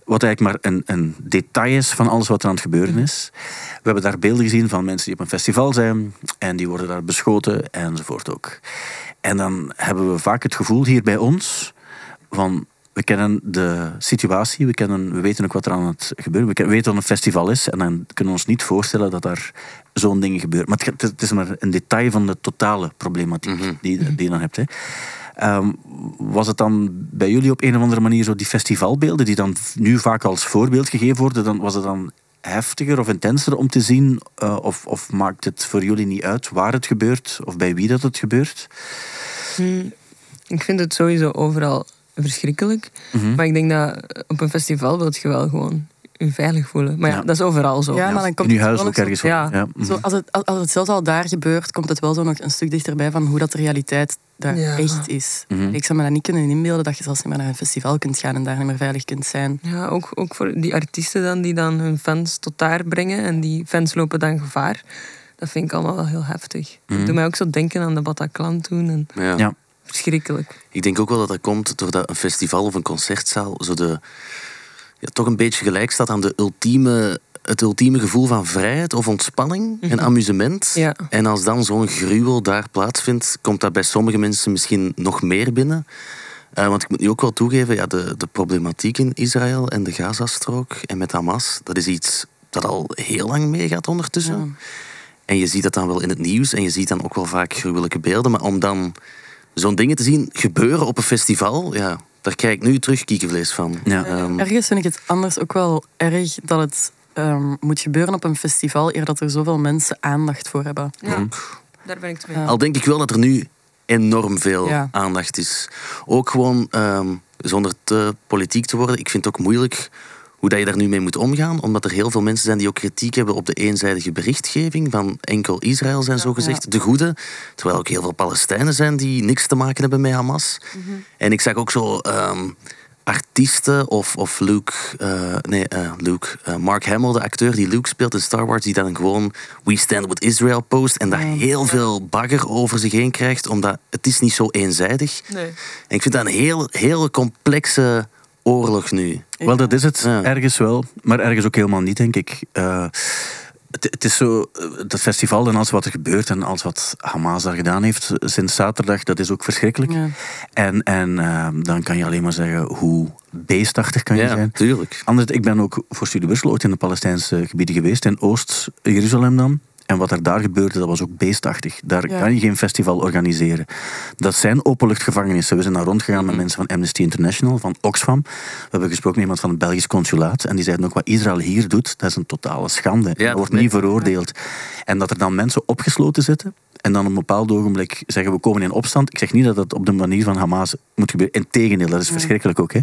Wat eigenlijk maar een, een detail is van alles wat er aan het gebeuren is. We hebben daar beelden gezien van mensen die op een festival zijn en die worden daar beschoten enzovoort ook. En dan hebben we vaak het gevoel hier bij ons van we kennen de situatie, we, kennen, we weten ook wat er aan het gebeuren. We ken- we weten wat een festival is en dan kunnen we ons niet voorstellen dat daar zo'n dingen gebeuren. Maar het, het is maar een detail van de totale problematiek die, die je dan hebt. Hè. Ehm, was het dan bij jullie op een of andere manier zo die festivalbeelden die dan nu vaak als voorbeeld gegeven worden, dan was het dan heftiger of intenser om te zien? eh, of, of maakt het voor jullie niet uit waar het gebeurt of bij wie dat het gebeurt? Hmm. Ik vind het sowieso overal verschrikkelijk. Mhm. Maar ik denk dat op een festival wil je wel gewoon je veilig voelen. Maar ja, Ja. dat is overal zo. Ja, maar dan komt In huis ook ergens. zo- ja. mhm. Zo, als, het, als het zelfs al daar gebeurt, komt het wel zo nog een stuk dichterbij van hoe dat de realiteit daar Ja. echt is. Mhm. Ik zou me dat niet kunnen inbeelden dat je zelfs niet meer naar een festival kunt gaan en daar niet meer veilig kunt zijn. Ja, ook, ook voor die artiesten dan, die dan hun fans tot daar brengen. En die fans lopen dan gevaar. Dat vind ik allemaal wel heel heftig. Dat doet mij ook zo denken aan de Bataclan toen. En Ja. Ja. verschrikkelijk. Ik denk ook wel dat dat komt doordat een festival of een concertzaal zo de, ja, toch een beetje gelijk staat aan de ultieme, het ultieme gevoel van vrijheid of ontspanning en amusement. Ja. En als dan zo'n gruwel daar plaatsvindt, komt dat bij sommige mensen misschien nog meer binnen. Eh, want ik moet nu ook wel toegeven, ja, de, de problematiek in Israël en de Gazastrook en met Hamas, dat is iets dat al heel lang meegaat ondertussen. Ja. En je ziet dat dan wel in het nieuws en je ziet dan ook wel vaak gruwelijke beelden. Maar om dan zo'n dingen te zien gebeuren op een festival, ja, daar krijg ik nu terug kiekenvlees van. Ja. Ehm, Ergens vind ik het anders ook wel erg dat het ehm, moet gebeuren op een festival, eer dat er zoveel mensen aandacht voor hebben. Ja, daar ben ik het mee. Al denk ik wel dat er nu enorm veel Ja. aandacht is. Ook gewoon, ehm, zonder te politiek te worden, ik vind het ook moeilijk hoe dat je daar nu mee moet omgaan. Omdat er heel veel mensen zijn die ook kritiek hebben op de eenzijdige berichtgeving van enkel Israël zijn zogezegd de goede. Terwijl ook heel veel Palestijnen zijn die niks te maken hebben met Hamas. En ik zag ook zo ehm, artiesten of, of Luke, eh, nee, eh, Luke, eh, Mark Hamill, de acteur die Luke speelt in Star Wars, die dan gewoon We Stand With Israel post en daar heel veel bagger over zich heen krijgt, omdat het is niet zo eenzijdig. Nee. En ik vind dat een heel, heel complexe oorlog nu. Wel, dat is het Ja. ergens wel, maar ergens ook helemaal niet, denk ik. Eh, het, het is zo, eh, dat festival en alles wat er gebeurt en alles wat Hamas daar gedaan heeft sinds zaterdag, dat is ook verschrikkelijk. Ja. En, en eh, dan kan je alleen maar zeggen hoe beestachtig kan je Ja, zijn. tuurlijk. Anders, ik ben ook voor Studie Brussel ooit in de Palestijnse gebieden geweest, in Oost-Jeruzalem dan. En wat er daar gebeurde, dat was ook beestachtig. Daar Ja. kan je geen festival organiseren. Dat zijn openluchtgevangenissen. We zijn daar rondgegaan met mensen van Amnesty International, van Oxfam. We hebben gesproken met iemand van het Belgisch consulaat. En die zeiden ook, wat Israël hier doet, dat is een totale schande. Ja, dat wordt niet veroordeeld. En dat er dan mensen opgesloten zitten en dan op een bepaald ogenblik zeggen we komen in opstand. Ik zeg niet dat dat op de manier van Hamas moet gebeuren. Integendeel, dat is verschrikkelijk ook. Hè.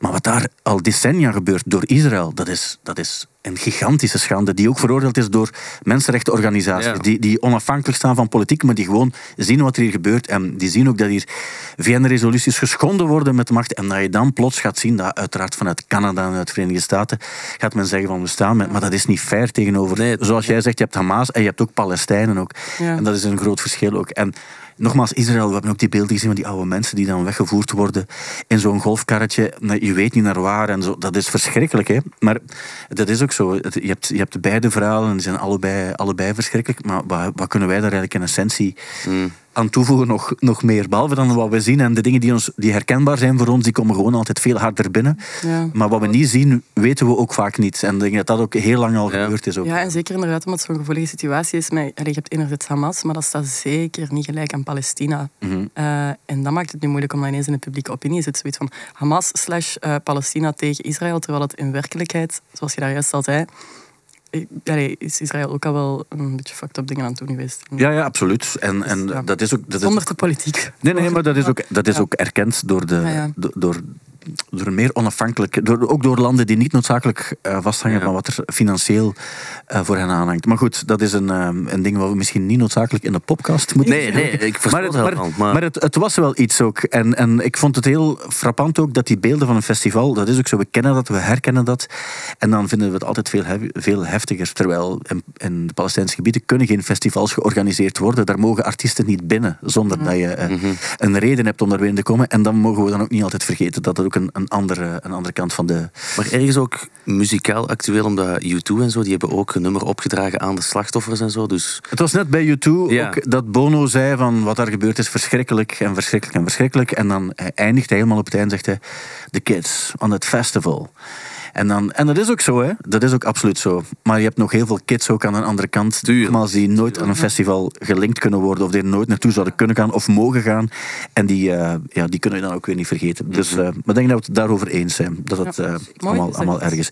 Maar wat daar al decennia gebeurt door Israël, dat is, dat is een gigantische schande. Die ook veroordeeld is door mensenrechtenorganisaties. Ja. Die, die onafhankelijk staan van politiek, maar die gewoon zien wat er hier gebeurt. En die zien ook dat hier VN-resoluties geschonden worden met macht. En dat je dan plots gaat zien dat uiteraard vanuit Canada en uit de Verenigde Staten gaat men zeggen van we staan met. Maar dat is niet fair tegenover. Nee. Zoals jij zegt, je hebt Hamas en je hebt ook Palestijnen ook. Ja. En dat is een groot verschil ook. En nogmaals, Israël, we hebben ook die beelden gezien van die oude mensen die dan weggevoerd worden in zo'n golfkarretje. Je weet niet naar waar en zo. Dat is verschrikkelijk, hè. Maar dat is ook zo. Je hebt, je hebt beide verhalen en die zijn allebei, allebei verschrikkelijk. Maar wat, wat kunnen wij daar eigenlijk in essentie aan toevoegen nog, nog meer? Behalve dan wat we zien en de dingen die, ons, die herkenbaar zijn voor ons, die komen gewoon altijd veel harder binnen. Ja. Maar wat we niet zien, weten we ook vaak niet. En ik denk dat dat ook heel lang al Ja. gebeurd is. Ook. Ja, en zeker inderdaad omdat het zo'n gevoelige situatie is. Met, allee, je hebt enerzijds Hamas, maar dat staat zeker niet gelijk aan Palestina. Mhm. Eh, en dat maakt het nu moeilijk om dat ineens in de publieke opinie zit. Zoiets van Hamas slash eh, Palestina tegen Israël, terwijl het in werkelijkheid, zoals je daar juist al zei, allee, is Israël ook al wel een beetje fucked up dingen aan het doen geweest. Ja, ja, absoluut. En, en ja. dat is ook... Dat is Zonder te politiek. Nee, nee, maar dat is ook, dat is Ja. ook erkend door, de, door, door meer onafhankelijke... Door, ook door landen die niet noodzakelijk eh, vasthangen Ja. van wat er financieel eh, voor hen aanhangt. Maar goed, dat is een, ehm, een ding wat we misschien niet noodzakelijk in de podcast moeten Nee, nee, ik versta maar, het het, maar. Maar, maar het, het was wel iets ook. En, en ik vond het heel frappant ook dat die beelden van een festival, dat is ook zo, we kennen dat, we herkennen dat. En dan vinden we het altijd veel, hef- veel heftiger. Terwijl in, in de Palestijnse gebieden kunnen geen festivals georganiseerd worden. Daar mogen artiesten niet binnen, zonder dat je eh, Mhm. een reden hebt om daar binnen te komen. En dan mogen we dan ook niet altijd vergeten dat dat ook een, een, andere, een andere kant van de... maar ergens ook muzikaal actueel, omdat U2 en zo, die hebben ook een nummer opgedragen aan de slachtoffers en zo. Dus Het was net bij U2 Ja. ook dat Bono zei van wat daar gebeurd is verschrikkelijk en verschrikkelijk en verschrikkelijk. En dan hij eindigt hij helemaal op het eind zegt hij, the kids on that festival. En, dan, en dat is ook zo, hè. Dat is ook absoluut zo. Maar je hebt nog heel veel kids ook aan de andere kant. Nogmaals, die nooit aan een festival gelinkt kunnen worden. Of die er nooit naartoe zouden kunnen gaan of mogen gaan. En die, eh, ja, die kunnen we dan ook weer niet vergeten. Dus, eh, maar ik denk dat we het daarover eens zijn. Dat het eh, allemaal, allemaal erg is.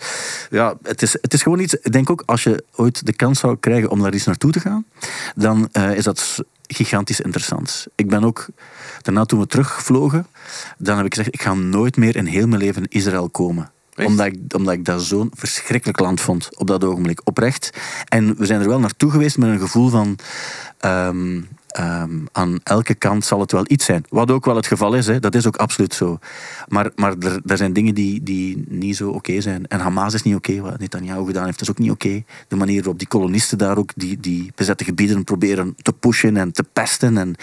Ja, het is, het is gewoon iets... Ik denk ook, als je ooit de kans zou krijgen om daar eens naartoe te gaan, dan is dat gigantisch interessant. Ik ben ook... Daarna toen we terugvlogen, dan heb ik gezegd, ik ga nooit meer in heel mijn leven in Israël komen. Omdat ik, omdat ik dat zo'n verschrikkelijk land vond op dat ogenblik. Oprecht. En we zijn er wel naartoe geweest met een gevoel van... ehm, ehm, aan elke kant zal het wel iets zijn. Wat ook wel het geval is, hè. dat is ook absoluut zo. Maar, maar er, er zijn dingen die, die niet zo oké zijn. En Hamas is niet oké. Wat Netanyahu gedaan heeft, is ook niet oké. De manier waarop die kolonisten daar ook die, die bezette gebieden proberen te pushen en te pesten. En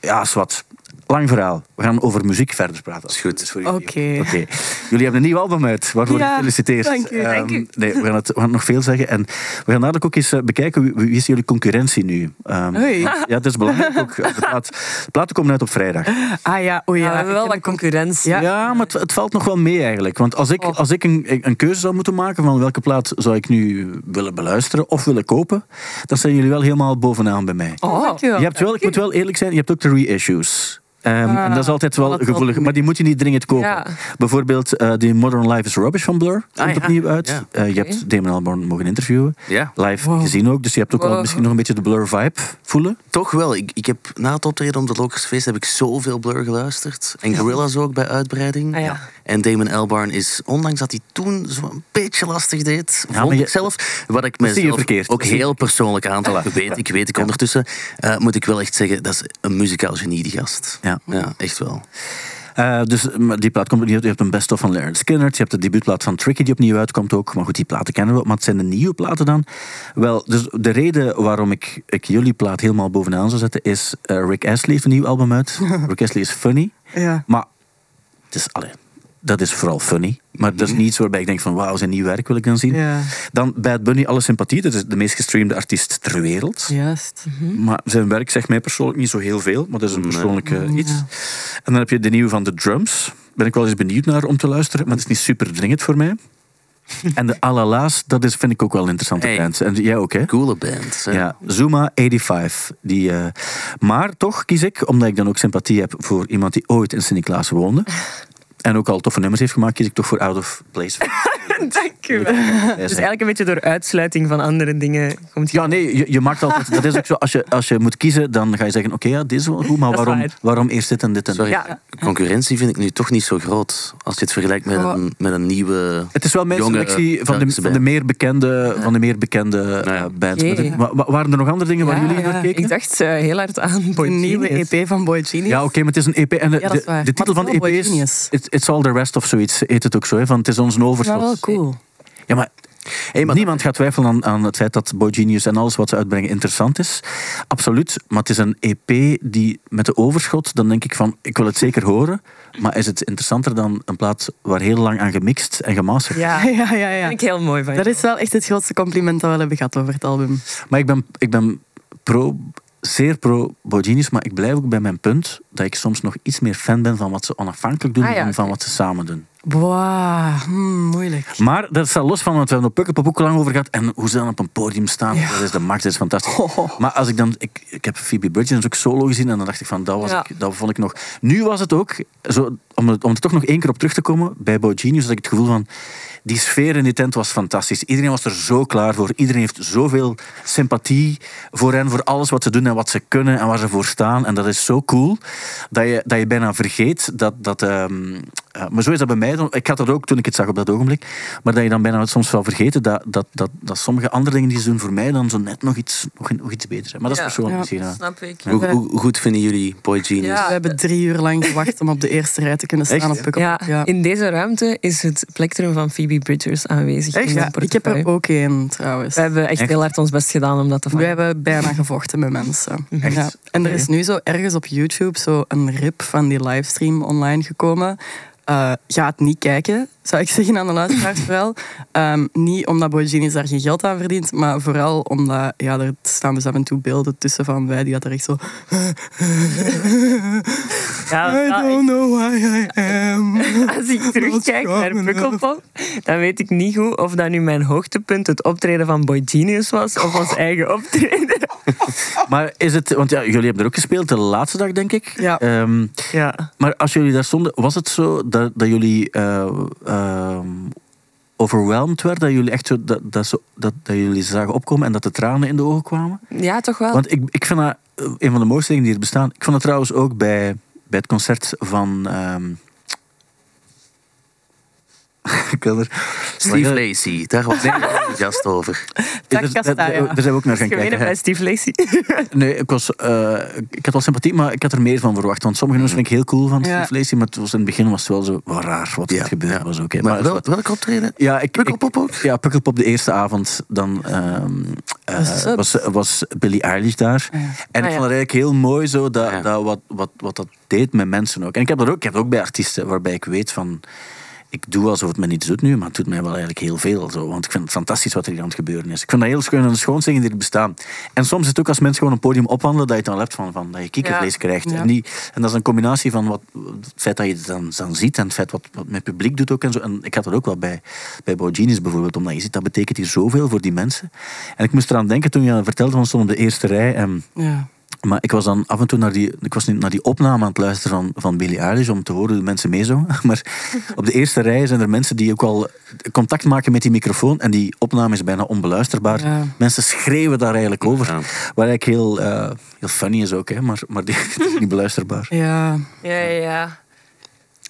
ja, is. Lang verhaal. We gaan over muziek verder praten. Is goed. Dat voor jullie. Oké. Oké. Jullie hebben een nieuw album uit, waarvoor Ja, gefeliciteerd. dank u. Ehm, nee, we gaan, het, we gaan nog veel zeggen. En we gaan dadelijk ook eens eh, bekijken wie, wie is jullie concurrentie nu. Ehm, Hoi. Ja, het is belangrijk ook. De, plaat, de platen komen uit op vrijdag. Ah ja, oh ja. Ja, we hebben wel wat concurrentie. Ja. Ja, maar het, het valt nog wel mee eigenlijk. Want als ik, Oh. als ik een, een keuze zou moeten maken van welke plaat zou ik nu willen beluisteren of willen kopen, dan zijn jullie wel helemaal bovenaan bij mij. Oh, dankjewel. Je hebt wel, ik moet wel eerlijk zijn, je hebt ook de reissues. Ehm, Ah, en dat is altijd wel gevoelig, maar die moet je niet dringend kopen. Ja. Bijvoorbeeld eh die Modern Life is Rubbish van Blur komt Ah, ja. opnieuw uit. Ja. Eh, je hebt Damon Albarn mogen interviewen, Ja, live Wow. gezien ook, dus je hebt ook Wow. misschien nog een beetje de Blur vibe voelen. toch wel. Ik, ik heb na het optreden op de Lokersfeest heb ik zoveel Blur geluisterd. En Gorillaz ook bij uitbreiding. Ah, ja. En Damon Albarn is, ondanks dat hij toen zo'n beetje lastig deed, Ja, vond je- ik zelf, wat ik mezelf ook heel persoonlijk aantal weet, ik weet ik ondertussen, eh, moet ik wel echt zeggen, dat is een muzikaal genie, die gast. Ja. Ja, echt wel. Eh, dus die plaat komt opnieuw uit. Je hebt een best-of van Leonard Skinner. Je hebt de debuutplaat van Tricky die opnieuw uitkomt ook. Maar goed, die platen kennen we. Maar het zijn de nieuwe platen dan. Wel, dus de reden waarom ik, ik jullie plaat helemaal bovenaan zou zetten... is eh, Rick Astley heeft een nieuw album uit. Rick Astley is funny. Ja. Maar het is, allee, dat is vooral funny. Maar dat is niet iets waarbij ik denk van... Wauw, zijn nieuw werk wil ik dan zien. Ja, Dan Bad Bunny, alle sympathie. Dat is de meest gestreamde artiest ter wereld. juist. Maar zijn werk zegt mij persoonlijk niet zo heel veel. Maar dat is een Nee. persoonlijk Ja. iets. En dan heb je de nieuwe van The Drums. Ben ik wel eens benieuwd naar om te luisteren. Maar het is niet super dringend voor mij. En de Alala's, dat is, vind ik ook wel een interessante Hey. band. En jij ook, hè? Coole band. hè. Ja, Zuma 85. Die, eh, maar toch kies ik, omdat ik dan ook sympathie heb voor iemand die ooit in Sint-Niklaas woonde. En ook al toffe nummers heeft gemaakt, kies ik toch voor Out of Place. Dank u wel. Dus eigenlijk een beetje door uitsluiting van andere dingen komt je... Ja, nee, je, je maakt altijd... Dat is ook zo, als je, als je moet kiezen, dan ga je zeggen, oké, ja, dit is wel goed, maar waarom, waar. waarom eerst dit en dit en Sorry, Ja. concurrentie vind ik nu toch niet zo groot. Als je het vergelijkt met, Oh. een, met een nieuwe... Het is wel mijn Jonge, selectie van de, van de meer bekende, van de meer bekende Ja. eh, bands. Oké. Maar dit- wa- wa- waren er nog andere dingen waar Ja, jullie ja. naar keken? Ik dacht eh, heel hard aan Boy De nieuwe. EP van Boy Genius. Ja, oké, maar het is een EP. En de, de, de titel van het de EP is. It's, All The Rest of zoiets, heet het ook zo. Hè? Van, het is ons een Ja, overschot. wel cool. Ja, maar, Hey, maar niemand gaat twijfelen aan, aan het feit dat Boy Genius en alles wat ze uitbrengen interessant is. Absoluut. Maar het is een EP die met de overschot, dan denk ik van, ik wil het zeker horen. Maar is het interessanter dan een plaat waar heel lang aan gemixt en gemasterd? Ja, Ja, ja, ja. vind ik heel mooi van je. Dat is wel echt het grootste compliment dat we hebben gehad over het album. Maar ik ben, ik ben pro, zeer pro Boy Genius, maar ik blijf ook bij mijn punt dat ik soms nog iets meer fan ben van wat ze onafhankelijk doen Ah, ja, dan van oké. wat ze samen doen. Wow, hmm, moeilijk. Maar dat staat los van, want we hebben op Pukkelpop ook lang over gehad. En hoe ze dan op een podium staan, dat is de max, dat is fantastisch. Oh. Maar als ik dan, ik, ik heb Phoebe Bridgers ook solo gezien en dan dacht ik van, dat, was Ja. ik, dat vond ik nog. Nu was het ook, zo, om, het, om er toch nog één keer op terug te komen, bij Boy Genius had ik het gevoel van, die sfeer in die tent was fantastisch. Iedereen was er zo klaar voor. Iedereen heeft zoveel sympathie voor hen, voor alles wat ze doen en wat ze kunnen en waar ze voor staan. En dat is zo cool dat je, dat je bijna vergeet dat. dat ehm, maar zo is dat bij mij. dan. Ik had dat ook toen ik het zag op dat ogenblik. Maar dat je dan bijna soms wel vergeten dat, dat, dat, dat sommige andere dingen die ze doen voor mij dan zo net nog iets, nog, nog iets beter zijn. Maar dat is Ja. persoonlijk Ja. misschien. ja. Snap ik. hoe, hoe goed vinden jullie Boy Genius? Ja. We hebben drie uur lang gewacht om op de eerste rij te kunnen staan Echt? op. Ja, Ja. in deze ruimte is het plektrum van Phoebe Bridgers aanwezig. Echt? in Ja, mijn ik heb er ook één trouwens. We hebben echt, Echt? heel hard ons best gedaan om dat te We vangen. hebben bijna gevochten met mensen. Echt? Ja. En er is nu zo ergens op YouTube zo een rip van die livestream online gekomen. Eh, ga het niet kijken, zou ik zeggen aan de luisteraars vooral. Ehm, niet omdat Boy Genius daar geen geld aan verdient, maar vooral omdat ja, er staan dus af en toe beelden tussen van wij die dat er echt zo... Ja, I don't know why I am. Als ik terugkijk naar Pukkelpop, dan weet ik niet goed of dat nu mijn hoogtepunt het optreden van Boy Genius was of ons eigen optreden. Maar is het, want ja, jullie hebben er ook gespeeld de laatste dag, denk ik. Ja. Ehm, Ja. maar als jullie daar stonden, was het zo dat, dat jullie ehm, overweldigd werden? Dat jullie echt zo, dat, dat, zo, dat, dat jullie zagen opkomen en dat de tranen in de ogen kwamen? ja, toch wel. Want ik, ik vind dat eh, een van de mooiste dingen die er bestaan. Ik vond het trouwens ook bij, bij het concert van. ehm, ik kan er. Steve Lacey, daar was ik enthousiast over. Daar- daar- Castaya. daar- daar zijn we ook naar gaan kijken. bij. Steve Lacey. Nee, ik, was, eh, ik had wel sympathie, maar ik had er meer van verwacht. Want sommige nummers vind ik heel cool van. Steve Lacey, maar het was in het begin was het wel zo wat raar wat er gebeurd was. Ook, hè. Maar Maar wel, het- welk optreden? ja, ik, Pukkelpop ook? Ja, Pukkelpop de eerste avond. Dan eh, Was was, Billie Eilish daar. En Ah, ik ja. vond het eigenlijk heel mooi zo dat, dat wat, wat, wat dat deed met mensen ook. En ik heb dat ook, ik heb dat ook bij artiesten waarbij ik weet van... Ik doe alsof het me niets doet nu, maar het doet mij wel eigenlijk heel veel. Zo, want ik vind het fantastisch wat er hier aan het gebeuren is. Ik vind dat heel schoon en schoonste die er bestaan. En soms is het ook als mensen gewoon een podium opwandelen, dat je dan hebt van, van dat je kikkervlees krijgt. Ja. En, niet, en dat is een combinatie van wat, het feit dat je het dan, dan ziet en het feit wat, wat met publiek doet ook. En, zo. en ik had dat ook wel bij, bij Genius bijvoorbeeld, omdat je ziet, dat betekent hier zoveel voor die mensen. En ik moest eraan denken toen je vertelde van stond op de eerste rij. En Ja. Maar ik was dan af en toe naar die, ik was niet naar die opname aan het luisteren van, van Billie Eilish om te horen hoe de mensen meezongen. Maar op de eerste rij zijn er mensen die ook al contact maken met die microfoon en die opname is bijna onbeluisterbaar. Ja. Mensen schreeuwen daar eigenlijk over. Ja. Wat eigenlijk heel, eh, heel funny is ook, hè, maar, maar die, het is niet beluisterbaar. Ja, Ja, ja, ja.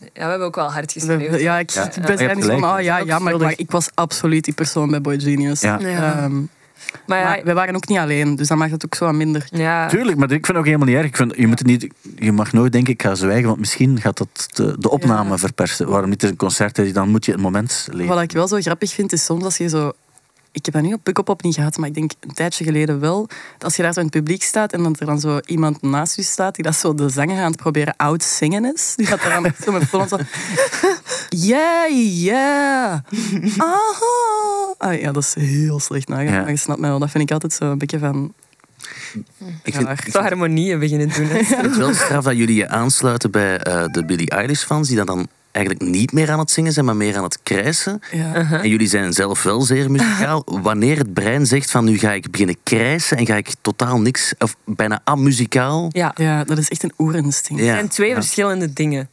Ja, we hebben ook wel hard geschreven. ja, ik Ja, ben zijn niet van, oh ja, ja maar, ik was absoluut die persoon bij Boy Genius. Ja. Ja. Maar ja, maar wij waren ook niet alleen, dus dat maakt het ook zo wat minder. ja. Tuurlijk, maar ik vind het ook helemaal niet erg. Ik vind, je, moet het niet, je mag nooit denken, ik ga zwijgen, want misschien gaat dat de, de opname Ja. verpersen. Waarom niet een concert, dan moet je het moment leven. Wat ik wel zo grappig vind, is soms als je zo... Ik heb dat nu op Pukkelpop niet gehad, maar ik denk een tijdje geleden wel. dat Als je daar zo in het publiek staat en dat er dan zo iemand naast je staat die dat zo de zanger aan het proberen oud zingen is. Die gaat er dan echt zo met zo... Yeah, yeah. Aha. Ah, ja, dat is heel slecht nagedaan, Ja. maar je snapt mij wel. Dat vind ik altijd zo een beetje van... Ik vind, ik Zo harmonieën beginnen doen. hè. vind het wel straf dat jullie je aansluiten bij eh, de Billie Eilish-fans, die dat dan eigenlijk niet meer aan het zingen zijn, maar meer aan het krijsen. Ja. En jullie zijn zelf wel zeer muzikaal. Wanneer het brein zegt van nu ga ik beginnen krijsen en ga ik totaal niks, of bijna amuzikaal. Ja, ja, dat is echt een oerinstinct. het Ja. zijn twee verschillende dingen.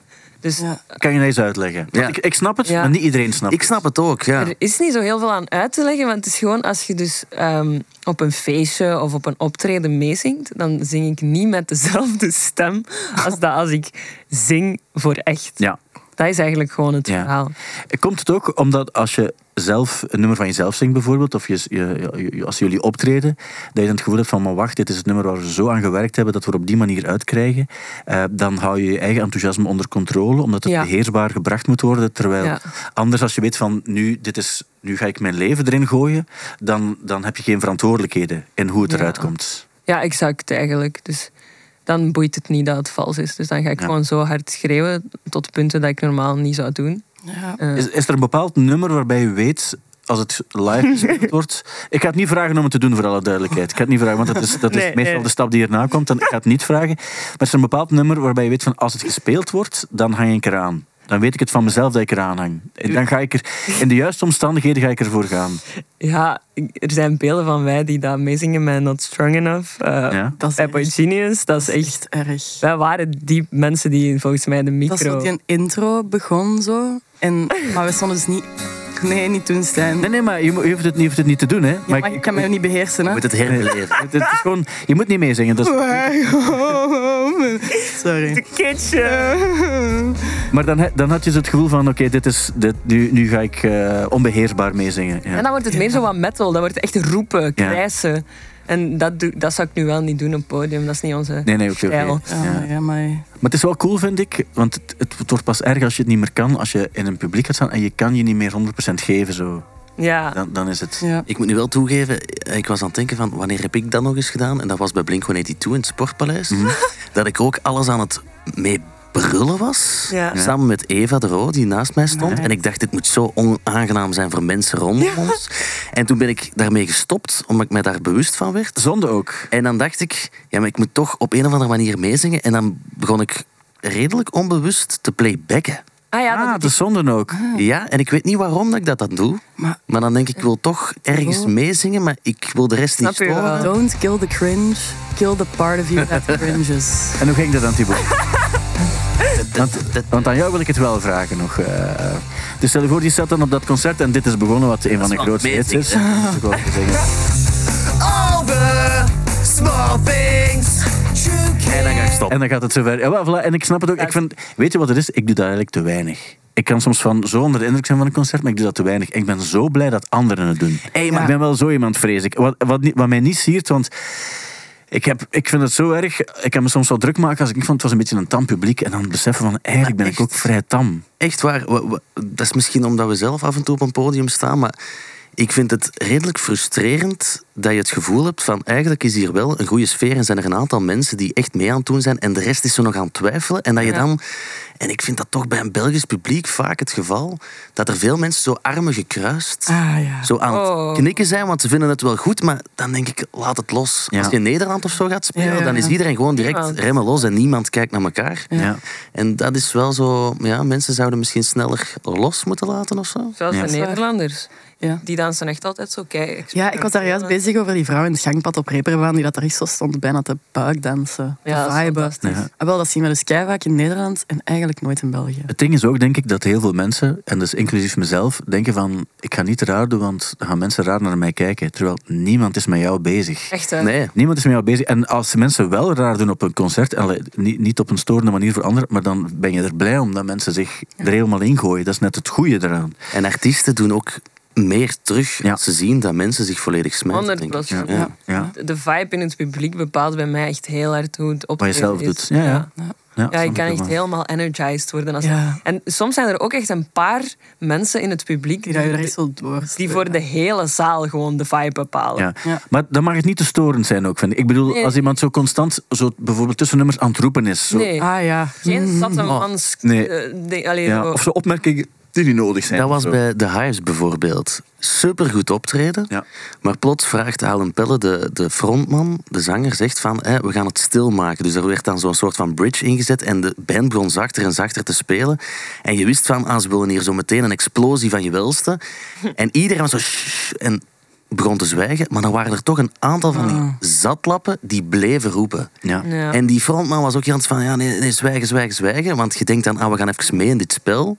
Dus Ja. Kan je dat eens uitleggen? Ja. Ik, ik snap het, Ja. maar niet iedereen snapt Ik snap het ook, ja. er is niet zo heel veel aan uit te leggen, want het is gewoon als je dus ehm, op een feestje of op een optreden meezingt, dan zing ik niet met dezelfde stem als dat als ik zing voor echt. Ja. Dat is eigenlijk gewoon het Ja. verhaal. Komt het ook omdat als je zelf een nummer van jezelf zingt bijvoorbeeld, of je, je, je- als jullie optreden, dat je dan het gevoel hebt van, maar wacht, dit is het nummer waar we zo aan gewerkt hebben dat we er op die manier uitkrijgen, eh, dan hou je je eigen enthousiasme onder controle, omdat het Ja. beheersbaar gebracht moet worden. Terwijl Ja. anders als je weet van, nu, dit is, nu ga ik mijn leven erin gooien, dan, dan heb je geen verantwoordelijkheden in hoe het eruit komt. Ja, exact eigenlijk. Dus dan boeit het niet dat het vals is. Dus dan ga ik Ja. gewoon zo hard schreeuwen tot punten dat ik normaal niet zou doen. Ja. Eh, Is, is er een bepaald nummer waarbij je weet, als het live gespeeld wordt... Ik ga het niet vragen om het te doen, voor alle duidelijkheid. Ik ga het niet vragen, want dat is, dat is Nee, meestal nee. de stap die erna komt. Dan, ik ga het niet vragen. Maar is er een bepaald nummer waarbij je weet van, als het gespeeld wordt, dan hang ik eraan. Dan weet ik het van mezelf dat ik eraan hang. En dan ga ik er, in de juiste omstandigheden ga ik ervoor gaan. ja, er zijn beelden van wij die dat meezingen met Not Strong Enough. eh Ja? Dat is echt- Genius. Dat is echt... echt erg. Wij waren die mensen die volgens mij de Dat is micro... zo, die intro begon zo. En, maar we stonden dus niet... Nee, niet toen, Stijn. Nee, nee, maar je, je, hoeft het, niet- je hoeft het niet te doen, hè. Ja, maar ik kan me niet beheersen, Je moet het herbeleven. Het is gewoon, je moet niet meezingen. Is- Sorry. maar dan, dan had je zo het gevoel van, oké, dit is, dit, nu, nu ga ik eh, onbeheersbaar meezingen. Ja. En dan wordt het meer zo wat metal. Dat wordt echt roepen, krijsen. En dat, doe, dat zou ik nu wel niet doen op het podium. Dat is niet onze Nee, nee, stijl. Ja, ja, maar... Maar het is wel cool, vind ik. Want het, wordt pas erg als je het niet meer kan. Als je in een publiek gaat staan en je kan je niet meer 100% geven. Zo. Ja. Dan, dan is het... Ja. Ik moet nu wel toegeven, ik was aan het denken van wanneer heb ik dat nog eens gedaan? En dat was bij Blink-182 in het Sportpaleis. Dat ik ook alles aan het mee brullen was. Ja. Samen met Eva de Roo, die naast mij stond. En ik dacht, dit moet zo onaangenaam zijn voor mensen rondom ons. En toen ben ik daarmee gestopt, omdat ik mij daar bewust van werd. Zonde ook. En dan dacht ik, ja, maar ik moet toch op een of andere manier meezingen. En dan begon ik redelijk onbewust te playbacken. Ah ja, Ah, dat de zonde ook. Ja, en ik weet niet waarom dat ik dat dan doe. Maar Maar dan denk ik, ik wil toch ergens Oh. meezingen, maar ik wil de rest niet Snap storen. don't kill the cringe. Kill the part of you that cringes. En hoe ging dat dan, Thibaut? Want, want aan jou wil ik het wel vragen nog. eh. dus stel je voor, die staat dan op dat concert en dit is begonnen wat een van de grootste hits is. Dat ook. All the small things En dan ga ik stoppen. En dan gaat het zover. Ja, voilà. En ik snap het ook. Ik vind, weet je wat het is? Ik doe dat eigenlijk te weinig. Ik kan soms van zo onder de indruk zijn van een concert, maar ik doe dat te weinig. Ik ben zo blij dat anderen het doen. Hey, maar- Ik ben wel zo iemand, vrees ik. Wat, wat, niet- wat mij niet siert, want ik, heb, ik vind het zo erg. Ik kan me soms wel druk maken als ik vond het was een beetje een tam publiek. En dan beseffen van eigenlijk ben ik ook vrij tam. Echt waar, we- we- dat is misschien omdat we zelf af en toe op een podium staan, maar ik vind het redelijk frustrerend dat je het gevoel hebt van eigenlijk is hier wel een goede sfeer en zijn er een aantal mensen die echt mee aan het doen zijn en de rest is zo nog aan het twijfelen. En dat je Ja. dan, en ik vind dat toch bij een Belgisch publiek vaak het geval, dat er veel mensen zo armen gekruist Ah ja. zo aan Oh. het knikken zijn, want ze vinden het wel goed, maar dan denk ik, laat het los. Ja. Als je in Nederland of zo gaat spelen, Ja, ja, dan is iedereen gewoon direct Niemand. remmen los en niemand kijkt naar elkaar. Ja. En dat is wel zo, ja, mensen zouden misschien sneller los moeten laten of zo. Zoals Ja. de Nederlanders. Ja. Die dansen echt altijd zo kei. Ja, ik was daar juist bezig over die vrouw in het gangpad op Reeperbaan die dat daar echt zo stond bijna te buikdansen. Te Ja, dat viben. Ja. Ah, wel, dat zien we dus keihard in Nederland en eigenlijk nooit in België. Het ding is ook, denk ik, dat heel veel mensen, en dus inclusief mezelf, denken van ik ga niet raar doen, want dan gaan mensen raar naar mij kijken. Terwijl niemand is met jou bezig. Echt, hè? Nee. Niemand is met jou bezig. En als mensen wel raar doen op een concert, niet, niet op een storende manier voor anderen, maar dan ben je er blij om dat mensen zich er helemaal in gooien. Dat is net het goede eraan. En artiesten doen ook meer terug Ja. als ze zien dat mensen zich volledig smijten. denk ik. 100%. Ja. Ja. De- vibe in het publiek bepaalt bij mij echt heel hard hoe het op Wat je zelf doet. Ja, ja. Ja, ik kan echt wel. helemaal energized worden. Als Ja. En soms zijn er ook echt een paar mensen in het publiek Die die, voor de hele zaal gewoon de vibe bepalen. Ja. Ja. Maar dan mag het niet te storend zijn ook, vind ik. Ik bedoel, Nee. als iemand zo constant, zo bijvoorbeeld tussen nummers aan het roepen is. Zo, Nee, Ah ja. geen zatte mans... Nee. eh, ding- allee, ja, zo- of zo opmerkingen die niet nodig zijn. Dat was Zo. bij The Hives bijvoorbeeld. Supergoed optreden. Ja. Maar plots vraagt Alan Pelle, de, de frontman, de zanger, zegt van hè, we gaan het stilmaken. Dus er werd dan zo'n soort van bridge ingezet en de band begon zachter en zachter te spelen. En je wist van, ah, ze willen hier zo meteen een explosie van je welste. En iedereen was zo shh, en begon te zwijgen. Maar dan waren er toch een aantal van die zatlappen die bleven roepen. Ja. Ja. En die frontman was ook heel van, ja, nee, nee, zwijgen, zwijgen, zwijgen. Want je denkt dan, ah, we gaan even mee in dit spel.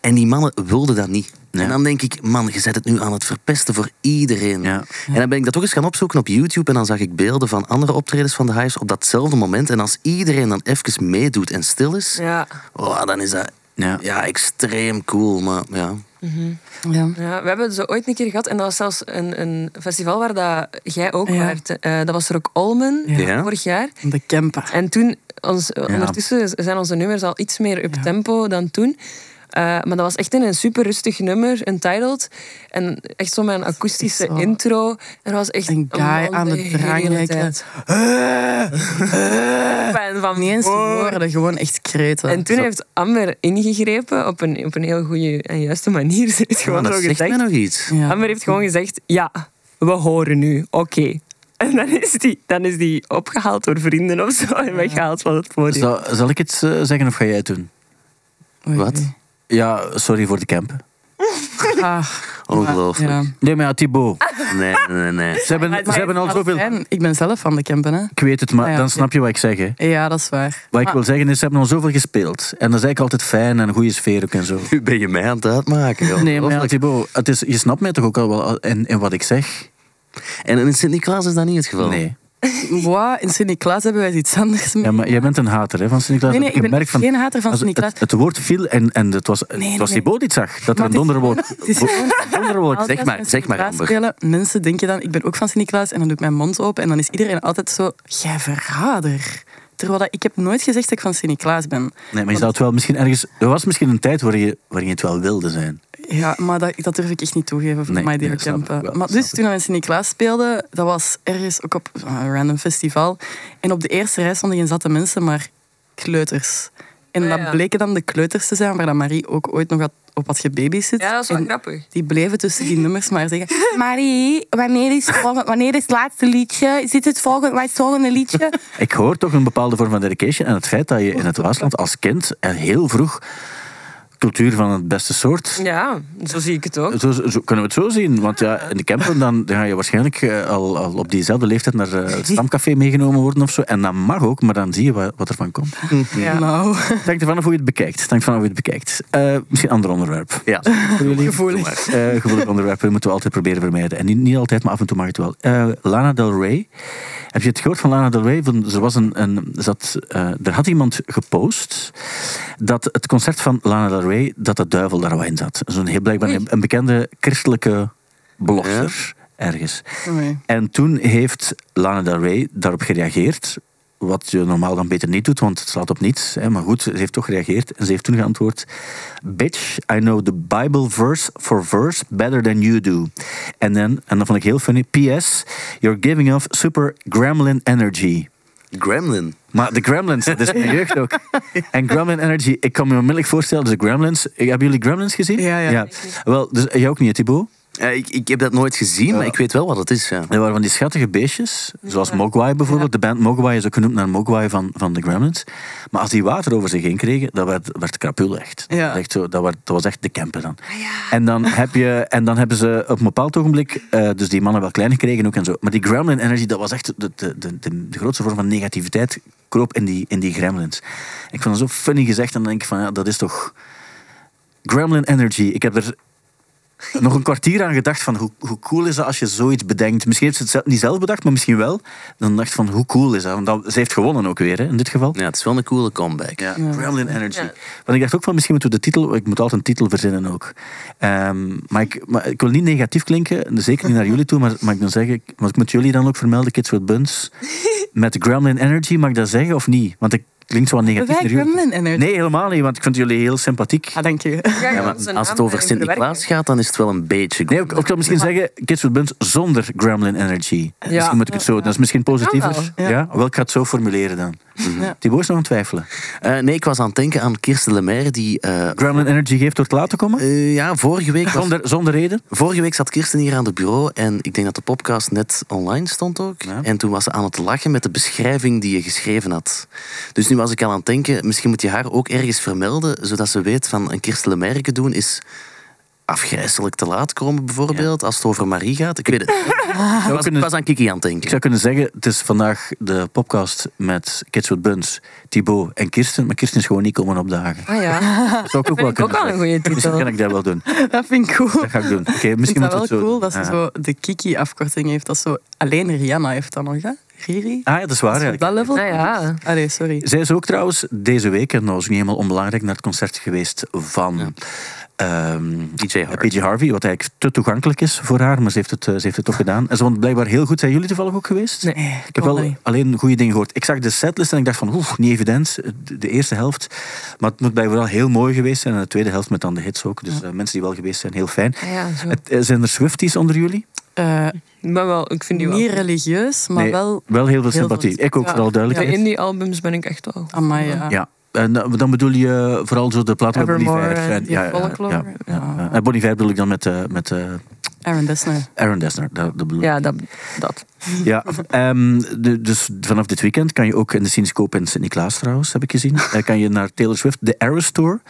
En die mannen wilden dat niet. Ja. En dan denk ik, man, je zet het nu aan het verpesten voor iedereen. Ja. En dan ben ik dat toch eens gaan opzoeken op YouTube. En dan zag ik beelden van andere optredens van de Hives op datzelfde moment. En als iedereen dan even meedoet en stil is, Ja. oh, dan is dat Ja. ja, extreem cool. Maar ja, Ja. Ja, we hebben het zo ooit een keer gehad en dat was zelfs een, een festival waar dat jij ook Ja. waart. Eh, dat was Rock Olmen Ja. vorig jaar. De camper. En toen, ons, ondertussen zijn onze nummers al iets meer up tempo dan toen. Eh, maar dat was echt in een super rustig nummer, Untitled. En echt zo met een akoestische Zo. intro. En dat was echt Een guy aan de tijd. Fan van Niet eens oh. woorden, gewoon echt kreten. En toen heeft Amber ingegrepen op een, op een heel goede en juiste manier. Ze heeft gewoon dat zo zegt gezegd. nog iets. Ja. Amber heeft gewoon gezegd, ja, we horen nu, oké. En dan is, die, dan is die opgehaald door vrienden of zo en weggehaald van het podium. Zal, zal ik het eh, zeggen of ga jij het doen? Oei, Wat? Ja, sorry voor de camp. Ah, Ongelooflijk. ja. Nee, maar ja, Thibaut. Nee, nee, nee. Ze hebben, ze hebben al zoveel... fijn, Ik ben zelf van de campen, hè. Ik weet het, maar Ah, ja, dan snap je wat ik zeg. Hè. Ja, dat is waar. Wat ik Maar- wil zeggen is, ze hebben al zoveel gespeeld. En dat is eigenlijk altijd fijn en een goede sfeer ook en zo. Nu ben je mij aan het uitmaken. joh. Nee, maar ja. Thibaut, het is, je snapt mij toch ook al wel in, in wat ik zeg? En in Sint-Niklaas is dat niet het geval. Nee. Wat? In Sint-Niklaas hebben wij iets anders. Ja, maar jij bent een hater hè, van Sint-Niklaas. nee, ik ben van, geen hater van Sint-Niklaas. Het, het woord viel en, en het was, nee, het was die het zag. Dat er Maar een het is donderwoord... Het is gewoon... donderwoord. Zeg maar, zeg maar, Amber. mensen denken dan, ik ben ook van Sint-Niklaas, en dan doe ik mijn mond open en dan is iedereen altijd zo, jij verrader. Terwijl dat, ik heb nooit gezegd dat ik van Sint-Niklaas ben. Nee, maar je zou het wel misschien ergens... Er was misschien een tijd waarin je, waarin je het wel wilde zijn. Ja, maar dat, dat durf ik echt niet toegeven voor Nee, mij die campen. wel, Maar dus toen we in Sint-Niklaas speelden, dat was ergens ook op een random festival. En op de eerste rij stonden geen zatte mensen, maar kleuters. En Ah, dat bleken dan de kleuters te zijn waar dat Marie ook ooit nog had, op had gebabysit. Ja, dat is wel En grappig. Die bleven tussen die nummers maar zeggen... Marie, wanneer is, volgende- wanneer is het laatste liedje? Is dit het volgende, wat is het volgende liedje? Ik hoor toch een bepaalde vorm van dedication. En het feit dat je in het Waasland als kind en heel vroeg cultuur van het beste soort... Ja, zo zie ik het ook. Zo, zo kunnen we het zo zien. Want ja, in de camper dan, dan ga je waarschijnlijk eh, al, al op diezelfde leeftijd naar eh, het stamcafé meegenomen worden of zo. En dat mag ook, maar dan zie je wat, wat er van komt. Ja. Nou, Het hangt ervan af hoe je het bekijkt. Het hangt vanaf hoe je het bekijkt. Eh, misschien een ander onderwerp. Ja. Gevoelig. Eh, gevoelig onderwerpen moeten we altijd proberen vermijden. En niet, niet altijd, maar af en toe mag het wel. Eh, Lana Del Rey. Heb je het gehoord van Lana Del Rey? Van, er, was een, een, zat, eh, er had iemand gepost dat het concert van Lana Del Rey, dat de duivel daar wel in zat. Zo'n heel blijkbaar een, een bekende christelijke blogger ergens. En toen heeft Lana Del Rey daarop gereageerd. Wat je normaal dan beter niet doet, want het slaat op niets. Hè. Maar goed, ze heeft toch gereageerd. En ze heeft toen geantwoord... Bitch, I know the Bible verse for verse better than you do. En dan, en dat vond ik heel funny. P.S. You're giving off super gremlin energy. Gremlin. Maar de Gremlins, dat is mijn jeugd ook. En Gremlin Energy, ik kan me onmiddellijk voorstellen, dus de Gremlins. Hebben jullie Gremlins gezien? Ja, ja. Wel, dus jij ook niet, Thibaut? Ja, ik, ik heb dat nooit gezien, maar ik weet wel wat het is. Ja. Dat waren van die schattige beestjes, zoals Mogwai bijvoorbeeld. De band Mogwai is ook genoemd naar Mogwai van, van de Gremlins. Maar als die water over zich heen kregen, dat werd, werd krapul echt. Ja. Dat, was echt zo, dat, werd, dat was echt de camper dan. En, dan heb je, en dan hebben ze op een bepaald ogenblik, eh, dus die mannen wel klein gekregen ook en zo. Maar die Gremlin Energy, dat was echt de, de, de, de, de grootste vorm van negativiteit kroop in die, in die Gremlins. Ik vond dat zo funny gezegd en dan denk ik van, ja, dat is toch... Gremlin Energy. Ik heb er nog een kwartier aan gedacht van hoe, hoe cool is dat als je zoiets bedenkt. Misschien heeft ze het zelf- niet zelf bedacht, maar misschien wel. Dan dacht ik van hoe cool is dat? Want dat, ze heeft gewonnen ook weer, hè, in dit geval. Ja, het is wel een coole comeback. Ja, Gremlin Energy. Ja. Want ik dacht ook van misschien moeten we de titel... Ik moet altijd een titel verzinnen ook. Ehm, maar, ik, maar ik wil niet negatief klinken. Zeker niet naar jullie toe. Maar, maar ik dan zeggen... Want ik moet jullie dan ook vermelden, Kids with Buns. Met Gremlin Energy, mag ik dat zeggen of niet? Want ik, klinkt zo wat negatief. Wij. Gremlin Energy. Nee, helemaal niet, want ik vind jullie heel sympathiek. Ah, dank je. Ja, maar als het over Sint-Niklaas gaat, dan is het wel een beetje Nee, ik, ik wil misschien zeggen Kids with Buns zonder Gremlin Energy. Misschien moet ik het zo... Dat is misschien positiever. wel. Ja. Wel, ik ga het zo formuleren dan. Ja. Thibaut is nog aan het twijfelen. Eh, nee, ik was aan het denken aan Kirsten Lemaire, die... eh, Gremlin Energy geeft door te laten komen? eh, ja, vorige week, was, Zonder, zonder reden? vorige week zat Kirsten hier aan het bureau en ik denk dat de podcast net online stond ook. Ja. En toen was ze aan het lachen met de beschrijving die je geschreven had. Dus nu was ik al aan het denken, misschien moet je haar ook ergens vermelden, zodat ze weet van een Kirsten Lemaire doen is afgrijzelijk te laat komen, bijvoorbeeld, als het over Marie gaat. Ik weet het. Ik was, kunnen- ik was aan Kiki aan het Ik denken. zou kunnen zeggen, het is vandaag de podcast met Kids with Buns, Thibaut en Kirsten. Maar Kirsten is gewoon niet komen opdagen. Ah ja, Dat zou ik ook wel vind ik ook kunnen wel een goede Misschien titel. kan ik dat wel doen. Dat vind ik cool. Dat ga ik doen. Oké, Ik vind misschien het moet wel het zo cool doen. dat ze Ja. zo de Kiki-afkorting heeft. Dat zo alleen Rihanna heeft dan nog, hè? Riri? Ah ja, dat is waar. Dat level? Ah ja. Allee, sorry. Zij is ook trouwens deze week, en dat was niet helemaal onbelangrijk, naar het concert geweest van ehm, PJ Harvey. PJ Harvey, wat eigenlijk te toegankelijk is voor haar, maar ze heeft het, eh, ze heeft het toch gedaan. En ze vond het blijkbaar heel goed. Zijn jullie toevallig ook geweest? Nee. Ik heb wel alleen goede dingen gehoord. Ik zag de setlist en ik dacht van, oeh, niet evident, de, de eerste helft. Maar het moet blijkbaar wel heel mooi geweest zijn. En de tweede helft met dan de hits ook. Dus eh, mensen die wel geweest zijn, heel fijn. Ah ja, zo. Het, eh, zijn er Swifties onder jullie? Eh, Maar wel, ik vind die wel. niet religieus, maar Nee, wel... Wel heel veel sympathie. Ik ook, Ja. vooral De duidelijk. indie albums ben ik echt wel. Amai, ja. Ja. En eh, dan bedoel je vooral zo de platen van Bon Evermore Iver. en en- die ja, ja, folklore. ja, ja, Ja. ja. En Bon Iver bedoel ik dan met, eh, met eh, Aaron Dessner. Aaron Dessner. Dat, dat bedoel ik. Ja, dat. dat. Ja, ehm, de- dus vanaf dit weekend kan je ook in de Cinescope in Sint-Niklaas trouwens, heb ik gezien, kan je naar Taylor Swift, de Eras Tour.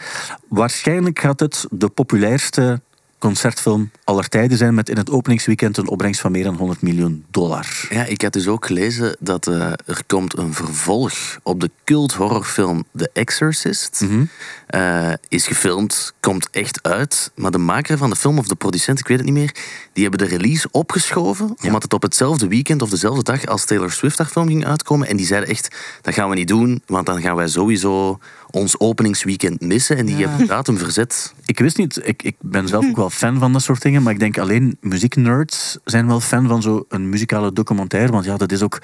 Waarschijnlijk gaat het de populairste concertfilm aller tijden zijn met in het openingsweekend een opbrengst van meer dan 100 miljoen dollar. Ja, ik had dus ook gelezen dat eh, er komt een vervolg op de cult horrorfilm The Exorcist. Mhm. Eh, is gefilmd, komt echt uit. Maar de maker van de film, of de producent, ik weet het niet meer, die hebben de release opgeschoven. Omdat het op hetzelfde weekend of dezelfde dag als Taylor Swift haar film ging uitkomen. En die zeiden echt, dat gaan we niet doen, want dan gaan wij sowieso ons openingsweekend missen. En die hebben de datum verzet. Ik wist niet, ik, ik ben zelf ook wel fan van dat soort dingen, maar ik denk alleen muzieknerds zijn wel fan van zo'n muzikale documentaire, want ja, dat is ook...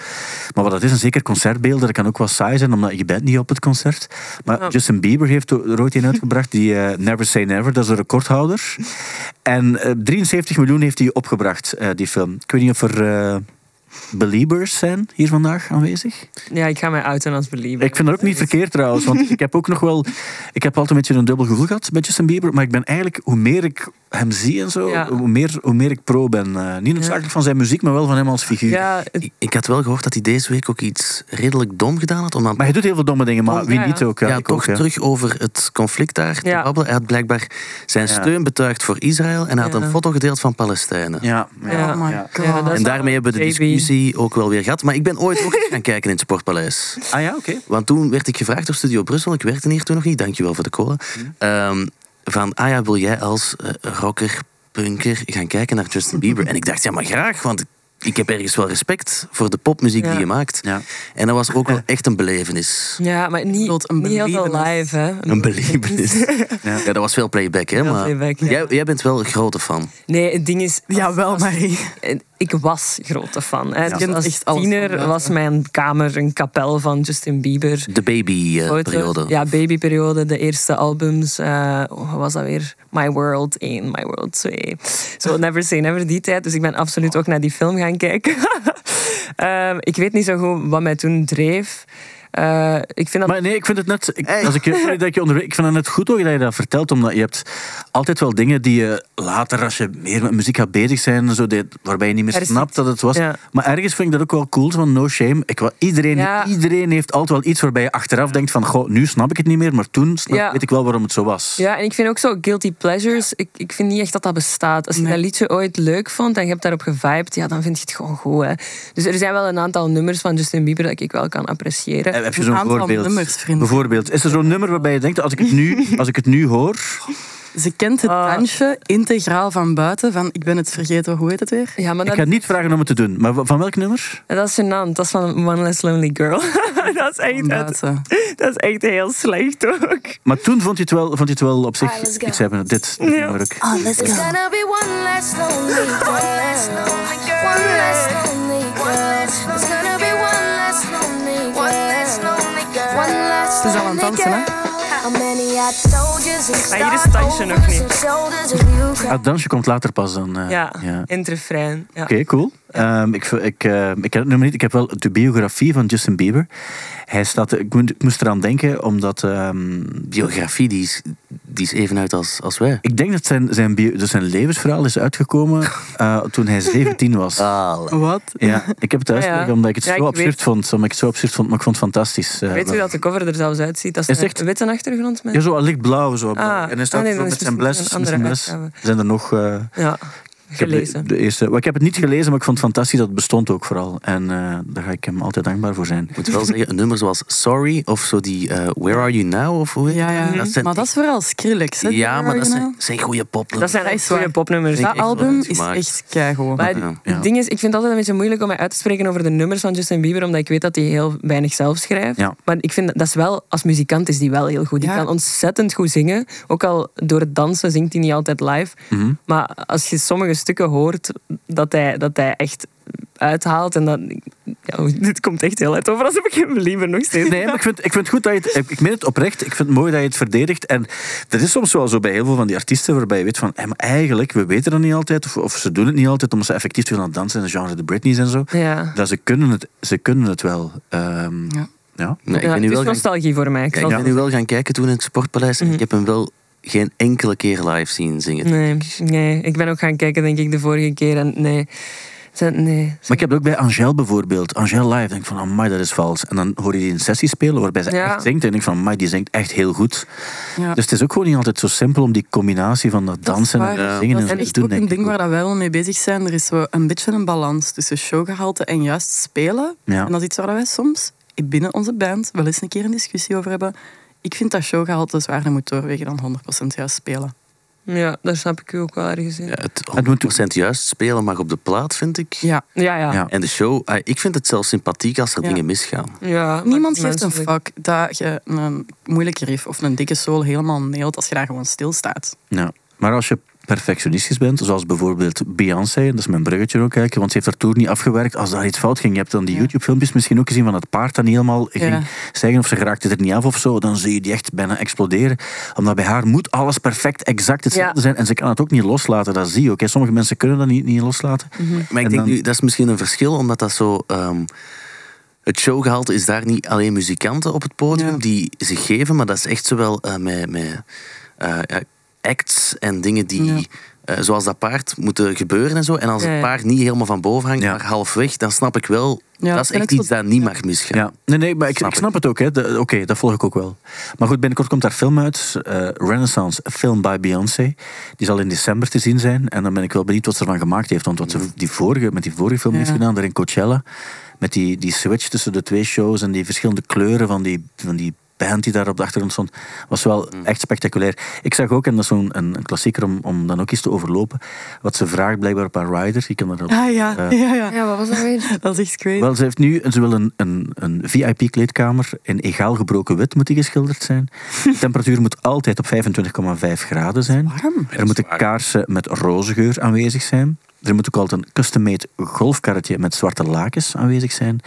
Maar wat dat is, een zeker concertbeelden, dat kan ook wel saai zijn, omdat je bent niet op het concert. Maar Justin Bieber heeft er ooit een uitgebracht, die eh, Never Say Never, dat is een recordhouder. En eh, 73 miljoen heeft hij opgebracht, eh, die film. Ik weet niet of er... Beliebers zijn hier vandaag aanwezig. Ja, ik ga mij uiten als believer. Ik vind dat ook niet verkeerd trouwens, want ik heb ook nog wel... Ik heb altijd een beetje een dubbel gevoel gehad met Justin Bieber, maar ik ben eigenlijk, hoe meer ik hem zie en zo, Ja. hoe, meer, hoe meer ik pro ben. Eh, niet noodzakelijk van zijn muziek, maar wel van hem als figuur. Ja, het- Ik, ik had wel gehoord dat hij deze week ook iets redelijk dom gedaan had. Omdat Maar hij doet heel veel domme dingen, maar Oh, wie ja, niet ja. ook? Ja, ja, ik toch ook, ja. terug over het conflict daar te Ja. babbelen. Hij had blijkbaar zijn Ja. steun betuigd voor Israël en hij had Ja. een foto gedeeld van Palestijnen. Ja, ja. Oh my god. En daarmee hebben we de Baby. Discussie ook wel weer gehad. Maar ik ben ooit ook gaan kijken in het Sportpaleis. Ah ja, oké. Want toen werd ik gevraagd door Studio Brussel, ik werkte hier toen nog niet, dankjewel voor de kolen. Ehm, van, ah ja, wil jij als eh, rocker, punker gaan kijken naar Justin Bieber? En ik dacht, ja, maar graag, want ik heb ergens wel respect voor de popmuziek Ja. die je maakt. Ja. En dat was ook wel echt een belevenis. ja, maar niet, een niet heel veel live, hè. Een belevenis. Ja. dat was veel playback, hè? Veel Maar playback, ja. jij, jij bent wel een grote fan. Nee, het ding is... Ja, wel, Marie. Ik was grote fan. Hè. Dus als tiener was mijn kamer een kapel van Justin Bieber. De baby-periode. Foto's. Ja, babyperiode, de eerste albums. eh wat was dat weer? My World 1, My World 2. Zo Never Say Never die tijd. Dus ik ben absoluut ook naar die film gaan kijken. Ehm, ik weet niet zo goed wat mij toen dreef. Eh, ik vind dat... Maar nee, ik vind het net... Ik, als ik, sorry dat ik, je onderbreek, ik vind het net goed ook dat je dat vertelt, omdat je hebt altijd wel dingen die je later, als je meer met muziek gaat bezig zijn, zo dit, waarbij je niet meer snapt dat het was. Ja. Maar ergens vind ik dat ook wel cool, van no shame. Ik, iedereen, Ja. iedereen heeft altijd wel iets waarbij je achteraf denkt van, goh, nu snap ik het niet meer, maar toen snap, Ja. weet ik wel waarom het zo was. Ja, en ik vind ook zo guilty pleasures. Ik, ik vind niet echt dat dat bestaat. Als je Nee. dat liedje ooit leuk vond en je hebt daarop gevibed, ja, dan vind je het gewoon goed. Hè. Dus er zijn wel een aantal nummers van Justin Bieber dat ik wel kan appreciëren. Eh, Heb je Een zo'n aantal voorbeeld? nummers. Bijvoorbeeld, is er zo'n nummer waarbij je denkt, als ik het nu, als ik het nu hoor... Ze kent het Ah. dansje integraal van buiten. Van, ik ben het vergeten, hoe heet het weer? Ja, maar Ik ga niet vragen om het te doen, maar van welk nummer? dat is gênant. Dat is van One Less Lonely Girl. dat, is echt, dat is echt heel slecht ook. Maar toen vond je het wel, vond je het wel op zich go. iets hebben. Dit, dit nummer ook. Oh, let's go. It's gonna be one less lonely girl. One less lonely girl. One less lonely girl. Siz avantanız lan. Maar hier is het dansje nog niet. Het dansje komt later pas dan. eh, Ja, ja. in het refrein. Ja. Oké, cool. Ehm, ik, ik, eh, ik ken het nummer niet. Ik heb wel de biografie van Justin Bieber. Hij staat, ik, moet- ik moest eraan denken, omdat... ehm, Biografie, die is, die is even uit als, als wij. ik denk dat zijn, zijn, bio- dus zijn levensverhaal is uitgekomen eh, toen hij 17 was. Ah, Wat? Ja, ik heb het uitgelegd ja. omdat ik het Ja, zo ik absurd weet- vond. Omdat ik het zo absurd vond, maar ik vond het fantastisch. eh, Weet u dat de cover er zelfs uitziet? Dat is, Is een echt? witte achtergrond met... Ja, zo lichtblauw. Zo. Ah, en hij staat ah, nee, zo dan met zijn bles. Met zijn bles. er nog... eh, Ja, gelezen. De, eerste, ik heb het niet gelezen, maar ik vond het fantastisch dat het bestond ook vooral. En eh, daar ga ik hem altijd dankbaar voor zijn. Ik moet wel zeggen, een nummer zoals Sorry of zo die eh, Where Are You Now of hoe Ja, ja. Dat zijn maar dat is vooral Skrillex, hè? Ja, maar dat zijn, zijn goede Dat popnummers. zijn Dat echt is goede popnummers. Dat echt album is echt keigoed. Maar Ja. Ja. het ding is, ik vind het altijd een beetje moeilijk om mij uit te spreken over de nummers van Justin Bieber, omdat ik weet dat hij heel weinig zelf schrijft. Ja. Maar ik vind dat is wel, als muzikant is die wel heel goed. Die Ja. kan ontzettend goed zingen. Ook al door het dansen zingt hij niet altijd live. Mhm. Maar als je sommige stukken hoort dat hij, dat hij echt uithaalt en dat... Ja, dit komt echt heel uit over alsof ik hem liever nog steeds... Nee, maar ik vind, ik vind het goed dat je het... Ik meen het oprecht. Ik vind het mooi dat je het verdedigt. En dat is soms wel zo bij heel veel van die artiesten, waarbij je weet van... maar eigenlijk, we weten dat niet altijd. Of, of ze doen het niet altijd, omdat ze effectief te veel aan het dansen zijn. De genre de Britney's en zo. Ja. Dat ze kunnen het, ze kunnen het wel. Ehm, Ja. ja. Nee, ik ben nu het is wel gaan, nostalgie voor mij. Ik ik ben nu wel gaan kijken toen in het Sportpaleis en Mhm. ik heb hem wel geen enkele keer live zien zingen. Nee, nee, ik ben ook gaan kijken, denk ik, de vorige keer. En nee, Ze- nee. Maar ik heb het ook bij Angèle bijvoorbeeld. Angèle live, denk ik van, amai, dat is vals. En dan hoor je die in sessie spelen, waarbij ze Ja. echt zingt. En ik denk van, amai, die zingt echt heel goed. Ja. Dus het is ook gewoon niet altijd zo simpel om die combinatie van dat dansen en waar. dat Ja. zingen Dat en echt doen, ook een denk ding ik waar dat wij wel mee bezig zijn. Er is zo een beetje een balans tussen showgehalte en juist spelen. Ja. En dat is iets waar wij soms binnen onze band wel eens een keer een discussie over hebben. Ik vind dat showgehalte zwaarder moet doorwegen dan 100% juist spelen. Ja, daar snap ik u ook wel ergens in. Ja, het Het moet- 100% juist spelen mag op de plaat, vind ik. Ja. Ja, ja. Ja. En de show, ah, ik vind het zelfs sympathiek als er Ja. dingen misgaan. ja Niemand maar geeft een fuck dat je een moeilijke riff of een dikke soul helemaal nailt als je daar gewoon stilstaat. Ja. Maar als je perfectionistisch bent, zoals bijvoorbeeld Beyoncé, dat is mijn bruggetje ook eigenlijk, want ze heeft haar tour niet afgewerkt. Als daar iets fout ging, je hebt dan die Ja. YouTube-filmpjes misschien ook gezien van het paard dat niet helemaal ging Ja. zeggen of ze geraakte er niet af of zo, dan zie je die echt bijna exploderen. Omdat bij haar moet alles perfect exact hetzelfde Ja. zijn en ze kan het ook niet loslaten, dat zie je ook. hè. Sommige mensen kunnen dat niet, niet loslaten. Maar ik En denk dan- nu, dat is misschien een verschil, omdat dat zo... ehm, het showgehalte is daar niet alleen muzikanten op het podium Ja. die zich geven, maar dat is echt zowel eh, met, met eh, ja, acts en dingen die, Ja. eh, zoals dat paard, moeten gebeuren en zo. En als Ja, het paard niet helemaal van boven hangt, Ja. maar halfweg, dan snap ik wel, Ja, dat is echt iets dat niet ja. mag misgaan. Ja, nee, nee, maar ik, Snap ik snap het ook. Oké, dat volg ik ook wel. Maar goed, binnenkort komt daar film uit. eh, Renaissance, a film by Beyoncé. Die zal in december te zien zijn. En dan ben ik wel benieuwd wat ze ervan gemaakt heeft. Want wat ze die vorige, met die vorige film Ja. heeft gedaan, daar in Coachella. Met die, die switch tussen de twee shows en die verschillende kleuren van die, van die band die daar op de achtergrond stond, was wel echt spectaculair. Ik zag ook, en dat is zo'n een, een klassieker om, om dan ook eens te overlopen, wat ze vraagt blijkbaar op haar rider. Je kan er Ah ja, Eh, ja, ja. Ja, wat was dat weer? Dat is echt crazy. wel, ze heeft nu ze wil een, een, een VIP-kleedkamer in egaal gebroken wit moet die geschilderd zijn. De temperatuur moet altijd op 25,5 graden zijn. Warm. Er moeten kaarsen met roze geur aanwezig zijn. Er moet ook altijd een custom-made golfkarretje met zwarte lakens aanwezig zijn.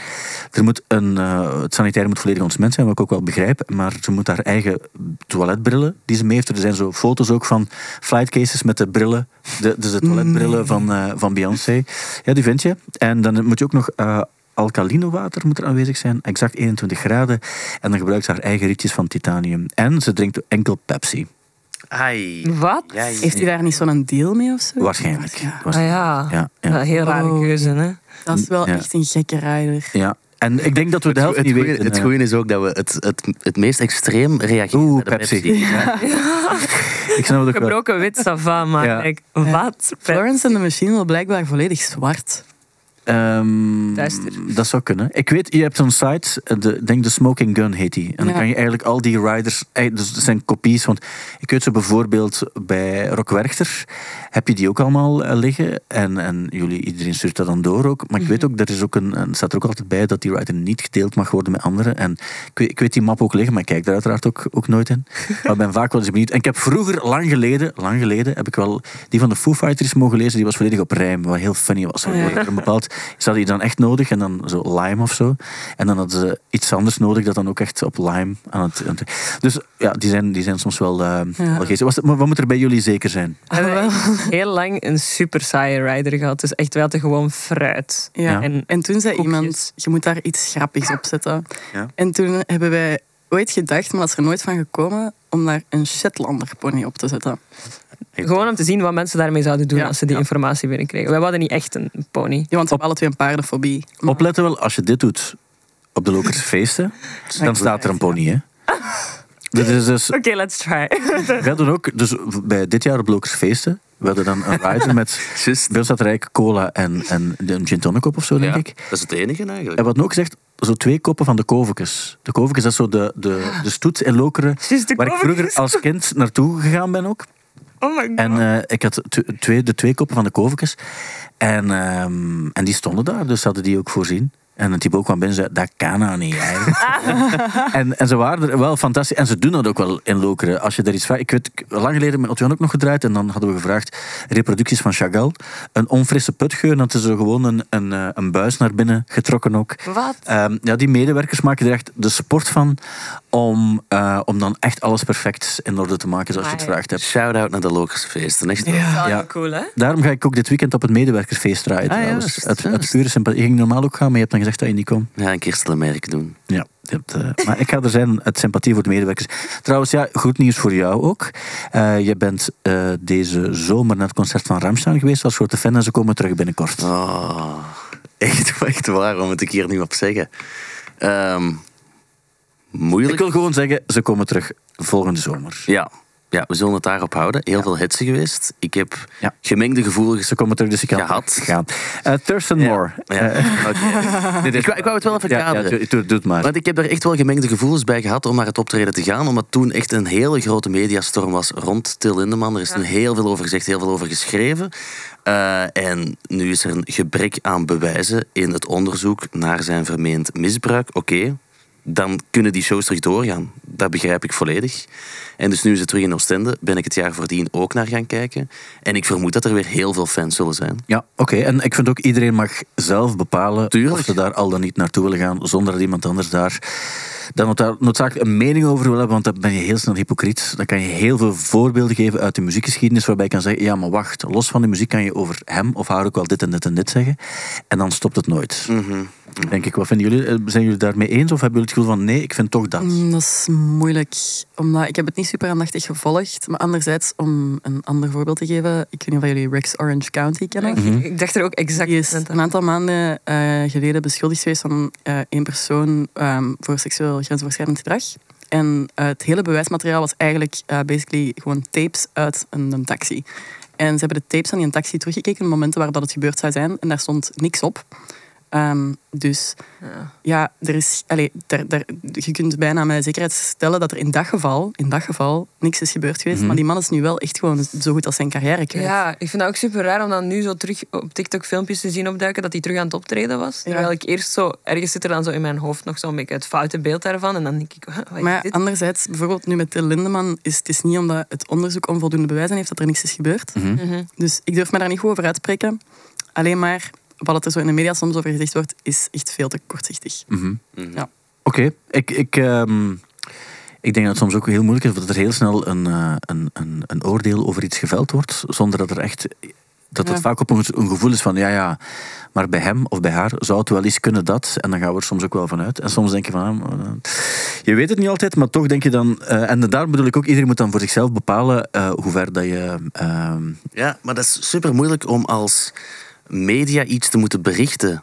Er moet een, eh, het sanitair moet volledig ontsmet zijn, wat ik ook wel begrijp. Maar ze moet haar eigen toiletbrillen die ze mee heeft. Er zijn zo foto's ook van flightcases met de brillen. De, dus de toiletbrillen van, eh, van Beyoncé. Ja, die vind je. En dan moet je ook nog... alkaline water moet er aanwezig zijn, exact 21 graden. En dan gebruikt ze haar eigen rietjes van titanium. En ze drinkt enkel Pepsi. Ai. Wat? Ja, ja. Heeft hij daar niet zo'n deal mee of zo? Waarschijnlijk. Ja. Ah Waarschijnlijk. ja. Ja, heel rare Oh. keuze, hè? Dat is wel Ja. echt een gekke rijder. Ja, en ik denk dat we de helft het, niet goeie, weten. het eh. goeie is ook dat we het, het, het meest extreem reageren Oeh, de Pepsi. Pepsi. Ja. Ik snap het ook wel. Gebroken wit sava, maar wat? Florence and the Machine wil blijkbaar volledig zwart. Duister. dat zou kunnen. Ik weet, je hebt zo'n site, de, denk de Smoking Gun heet die. En dan kan je eigenlijk al die riders, eh, dus dat zijn kopies. Want ik weet zo bijvoorbeeld bij Rock Werchter heb je die ook allemaal eh, liggen. En, en jullie, iedereen stuurt dat dan door ook. Maar ik weet ook, er is ook een, een- staat er ook altijd bij dat die rider niet gedeeld mag worden met anderen. En ik weet, ik weet die map ook liggen, maar ik kijk daar uiteraard ook, ook nooit in. Maar ik ben vaak wel eens benieuwd. En ik heb vroeger, lang geleden, lang geleden, heb ik wel die van de Foo Fighters mogen lezen. Die was volledig op rijm, wat heel funny was. Oh ja. Er een bepaald Ze hadden die dan echt nodig en dan zo lime of zo. En dan hadden ze iets anders nodig dat dan ook echt op lime aan het... aan het- Dus ja, die zijn, die zijn soms wel, eh Ja. wel geestig. Wat moet er bij jullie zeker zijn? We hebben heel lang een super saaie rider gehad. Dus echt, we hadden gewoon fruit. Ja. Ja. En En toen zei Koekjes. iemand, je moet daar iets grappigs op zetten. Ja. En toen hebben wij ooit gedacht, maar dat is er nooit van gekomen, om daar een Shetlander pony op te zetten. Gewoon om te zien wat mensen daarmee zouden doen Ja. als ze die Ja. informatie binnenkregen. Wij hadden niet echt een pony. Ja, want we hebben alle twee een paardenfobie. Maar- Opletten wel, als je dit doet op de Lokerse feesten, dan staat er een pony, hè. Dit is dus, Oké, let's try. we hadden ook, dus bij dit jaar op Lokerse feesten, we hadden dan een rider met, eigenlijk cola en, en een gin tonic op of zo, denk Ja, ik. dat is het enige eigenlijk. En wat ook gezegd, zo twee koppen van de Kovekes. De Kovekes, dat is zo de, de, de stoet in Lokeren, waar ik vroeger als kind naartoe gegaan ben ook. Oh my god. En eh, ik had tw- twee, de twee koppen van de Kovekes. En, ehm, en die stonden daar, dus hadden die ook voorzien. En Thibaut kwam binnen en zei, dat kan nou niet eigenlijk. en, en ze waren er wel fantastisch. En ze doen dat ook wel in Lokeren. Als je daar iets vraagt... Ik weet, lang geleden met Otjan ook nog gedraaid. En dan hadden we gevraagd, reproducties van Chagall. Een onfrisse putgeur. En dan is er gewoon een, een, eh, een buis naar binnen getrokken ook. Wat? Ehm, ja, die medewerkers maken er echt de sport van om, eh, om dan echt alles perfect in orde te maken zoals je het vraagt hebt. Shout-out naar de Lokerse feesten. Echt Ja. heel cool, hè? Daarom ga ik ook dit weekend op het medewerkersfeest draaien. Ah, trouwens. juist, uit juist. pure sympathie. Ik ging normaal ook gaan, maar je hebt dan gezegd dat je niet kon. Ja, een keer merk doen. Ja, je hebt, eh, maar ik ga er zijn uit sympathie voor de medewerkers. Trouwens, ja, goed nieuws voor jou ook. Eh, je bent eh, deze zomer naar het concert van Ramstein geweest als grote fan en ze komen terug binnenkort. Oh, echt, echt waar, wat moet ik hier nu op zeggen? Ehm, moeilijk. Ik wil gewoon zeggen, ze komen terug volgende zomer. Ja. ja, we zullen het daarop houden. Heel veel hitsen geweest. Ik heb Ja. gemengde gevoelens Ze komen terug, dus ik kan Gehad. gaan. Eh Thurston Ja. Moore. Ja, Eh, ik, wou, ik wou het wel even kaderen. doe, doe- doe het maar. Want ik heb er echt wel gemengde gevoelens bij gehad om naar het optreden te gaan. Omdat toen echt een hele grote mediastorm was rond Till Lindeman. Er is toen heel veel over gezegd, heel veel over geschreven. Eh, en nu is er een gebrek aan bewijzen in het onderzoek naar zijn vermeend misbruik. Oké, dan kunnen die shows terug doorgaan. Dat begrijp ik volledig. En dus nu is het terug in Oostende. Ben ik het jaar voordien ook naar gaan kijken. En ik vermoed dat er weer heel veel fans zullen zijn. Ja, oké. En ik vind ook iedereen mag zelf bepalen Tuurlijk. of ze daar al dan niet naartoe willen gaan, zonder dat iemand anders daar dan nood- noodzakelijk een mening over wil hebben, want dan ben je heel snel hypocriet. Dan kan je heel veel voorbeelden geven uit de muziekgeschiedenis, waarbij je kan zeggen, ja, maar wacht, los van de muziek kan je over hem of haar ook wel dit en dit en dit zeggen. En dan stopt het nooit. Mhm. Denk ik. Wat vinden jullie? Eh, Zijn jullie daarmee eens of hebben jullie het gevoel van, nee, ik vind toch dat? Mm, Dat is moeilijk, omdat ik heb het niet super aandachtig gevolgd. Maar anderzijds, om een ander voorbeeld te geven, ik weet niet of jullie Rex Orange County kennen. Mhm. Ik dacht er ook exact Die is aan. een aantal maanden eh, geleden beschuldigd geweest van eh één persoon ehm, voor seksueel grensoverschrijdend gedrag. En het hele bewijsmateriaal was eigenlijk eh, basically gewoon tapes uit een, een taxi. En ze hebben de tapes van die taxi teruggekeken op momenten waar dat het gebeurd zou zijn. En daar stond niks op. Ehm, dus Ja. ja, er is, allee, daar, daar, je kunt bijna met zekerheid stellen dat er in dat geval, in dat geval niks is gebeurd geweest. Mhm. Maar die man is nu wel echt gewoon zo goed als zijn carrière kwijt. Ja, ik vind dat ook super raar om dan nu zo terug op TikTok filmpjes te zien opduiken dat hij terug aan het optreden was. Terwijl ik eerst zo, ergens zit er dan zo in mijn hoofd nog zo'n beetje het foute beeld daarvan. En dan denk ik, wat is Maar dit? anderzijds, bijvoorbeeld nu met Till Lindeman, is het is niet omdat het onderzoek onvoldoende bewijzen heeft dat er niks is gebeurd. Mhm. Mhm. Dus ik durf me daar niet goed over uitspreken. Alleen maar wat er zo in de media soms over gezegd wordt, is echt veel te kortzichtig. Mhm. Mhm. Ja. Oké, ik, ik, ehm, ik denk dat het soms ook heel moeilijk is dat er heel snel een, eh, een, een, een oordeel over iets geveld wordt, zonder dat er echt. Dat het Ja. vaak op een, een gevoel is van ja, ja, maar bij hem of bij haar zou het wel eens kunnen dat. En dan gaan we er soms ook wel vanuit. En soms denk je van, ah, eh, je weet het niet altijd, maar toch denk je dan. eh, en daarom bedoel ik ook, iedereen moet dan voor zichzelf bepalen eh, hoe ver dat je. ehm, Ja, maar dat is super moeilijk om als media iets te moeten berichten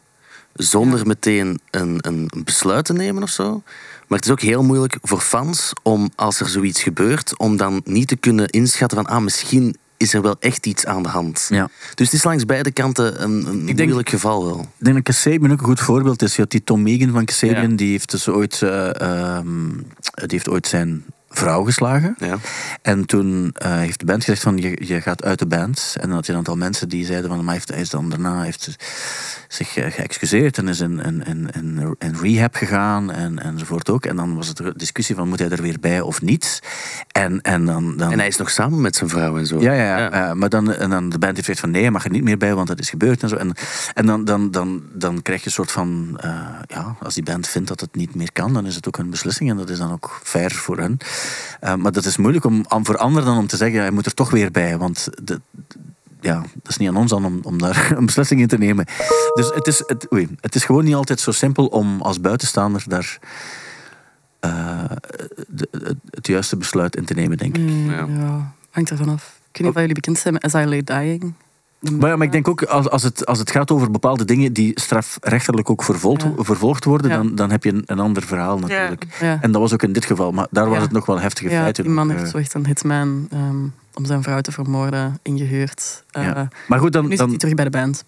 zonder meteen een, een besluit te nemen of zo. Maar het is ook heel moeilijk voor fans om, als er zoiets gebeurt, om dan niet te kunnen inschatten van, ah, misschien is er wel echt iets aan de hand. ja. Dus het is langs beide kanten een, een denk- moeilijk geval wel. Ik denk dat Kasabian ook een goed voorbeeld is. Je had die Tom Megan van Kasabian, Ja. die heeft dus ooit, eh, ehm, die heeft ooit zijn vrouw geslagen. Ja. En toen eh, heeft de band gezegd van je, je gaat uit de band. En dan had je een aantal mensen die zeiden van maar hij, heeft, hij is dan daarna heeft zich eh, geëxcuseerd en is in, in, in, in, rehab gegaan en, enzovoort ook. En dan was het discussie van moet hij er weer bij of niet. En, en, dan, dan, En hij is nog samen met zijn vrouw en zo. ja, ja, ja. eh, maar dan, en dan de band heeft gezegd van nee, je mag er niet meer bij, want dat is gebeurd en zo. En, en dan, dan, dan, dan krijg je een soort van, eh, ja, als die band vindt dat het niet meer kan, dan is het ook een beslissing en dat is dan ook fair voor hen. Eh, maar dat is moeilijk om, om voor anderen dan om te zeggen, hij moet er toch weer bij, want de, ja, dat is niet aan ons dan om, om daar een beslissing in te nemen. Dus het is, het, oei, het is gewoon niet altijd zo simpel om als buitenstaander daar eh, de- het, het juiste besluit in te nemen, denk ik. Mm, Ja. ja. hangt ervan af. Ik weet niet of jullie bekend zijn met As I Lay Dying. Maar, ja, maar ik denk ook, als, als, het, als het gaat over bepaalde dingen die strafrechtelijk ook vervolgd, Ja. vervolgd worden, Ja. dan, dan heb je een, een ander verhaal natuurlijk. Ja. En dat was ook in dit geval, maar daar was het nog wel heftige Ja, feiten. die man heeft eh, zo echt een hitman ehm, om zijn vrouw te vermoorden ingehuurd. Eh, ja. Maar goed, dan... Nu zit hij terug bij de band.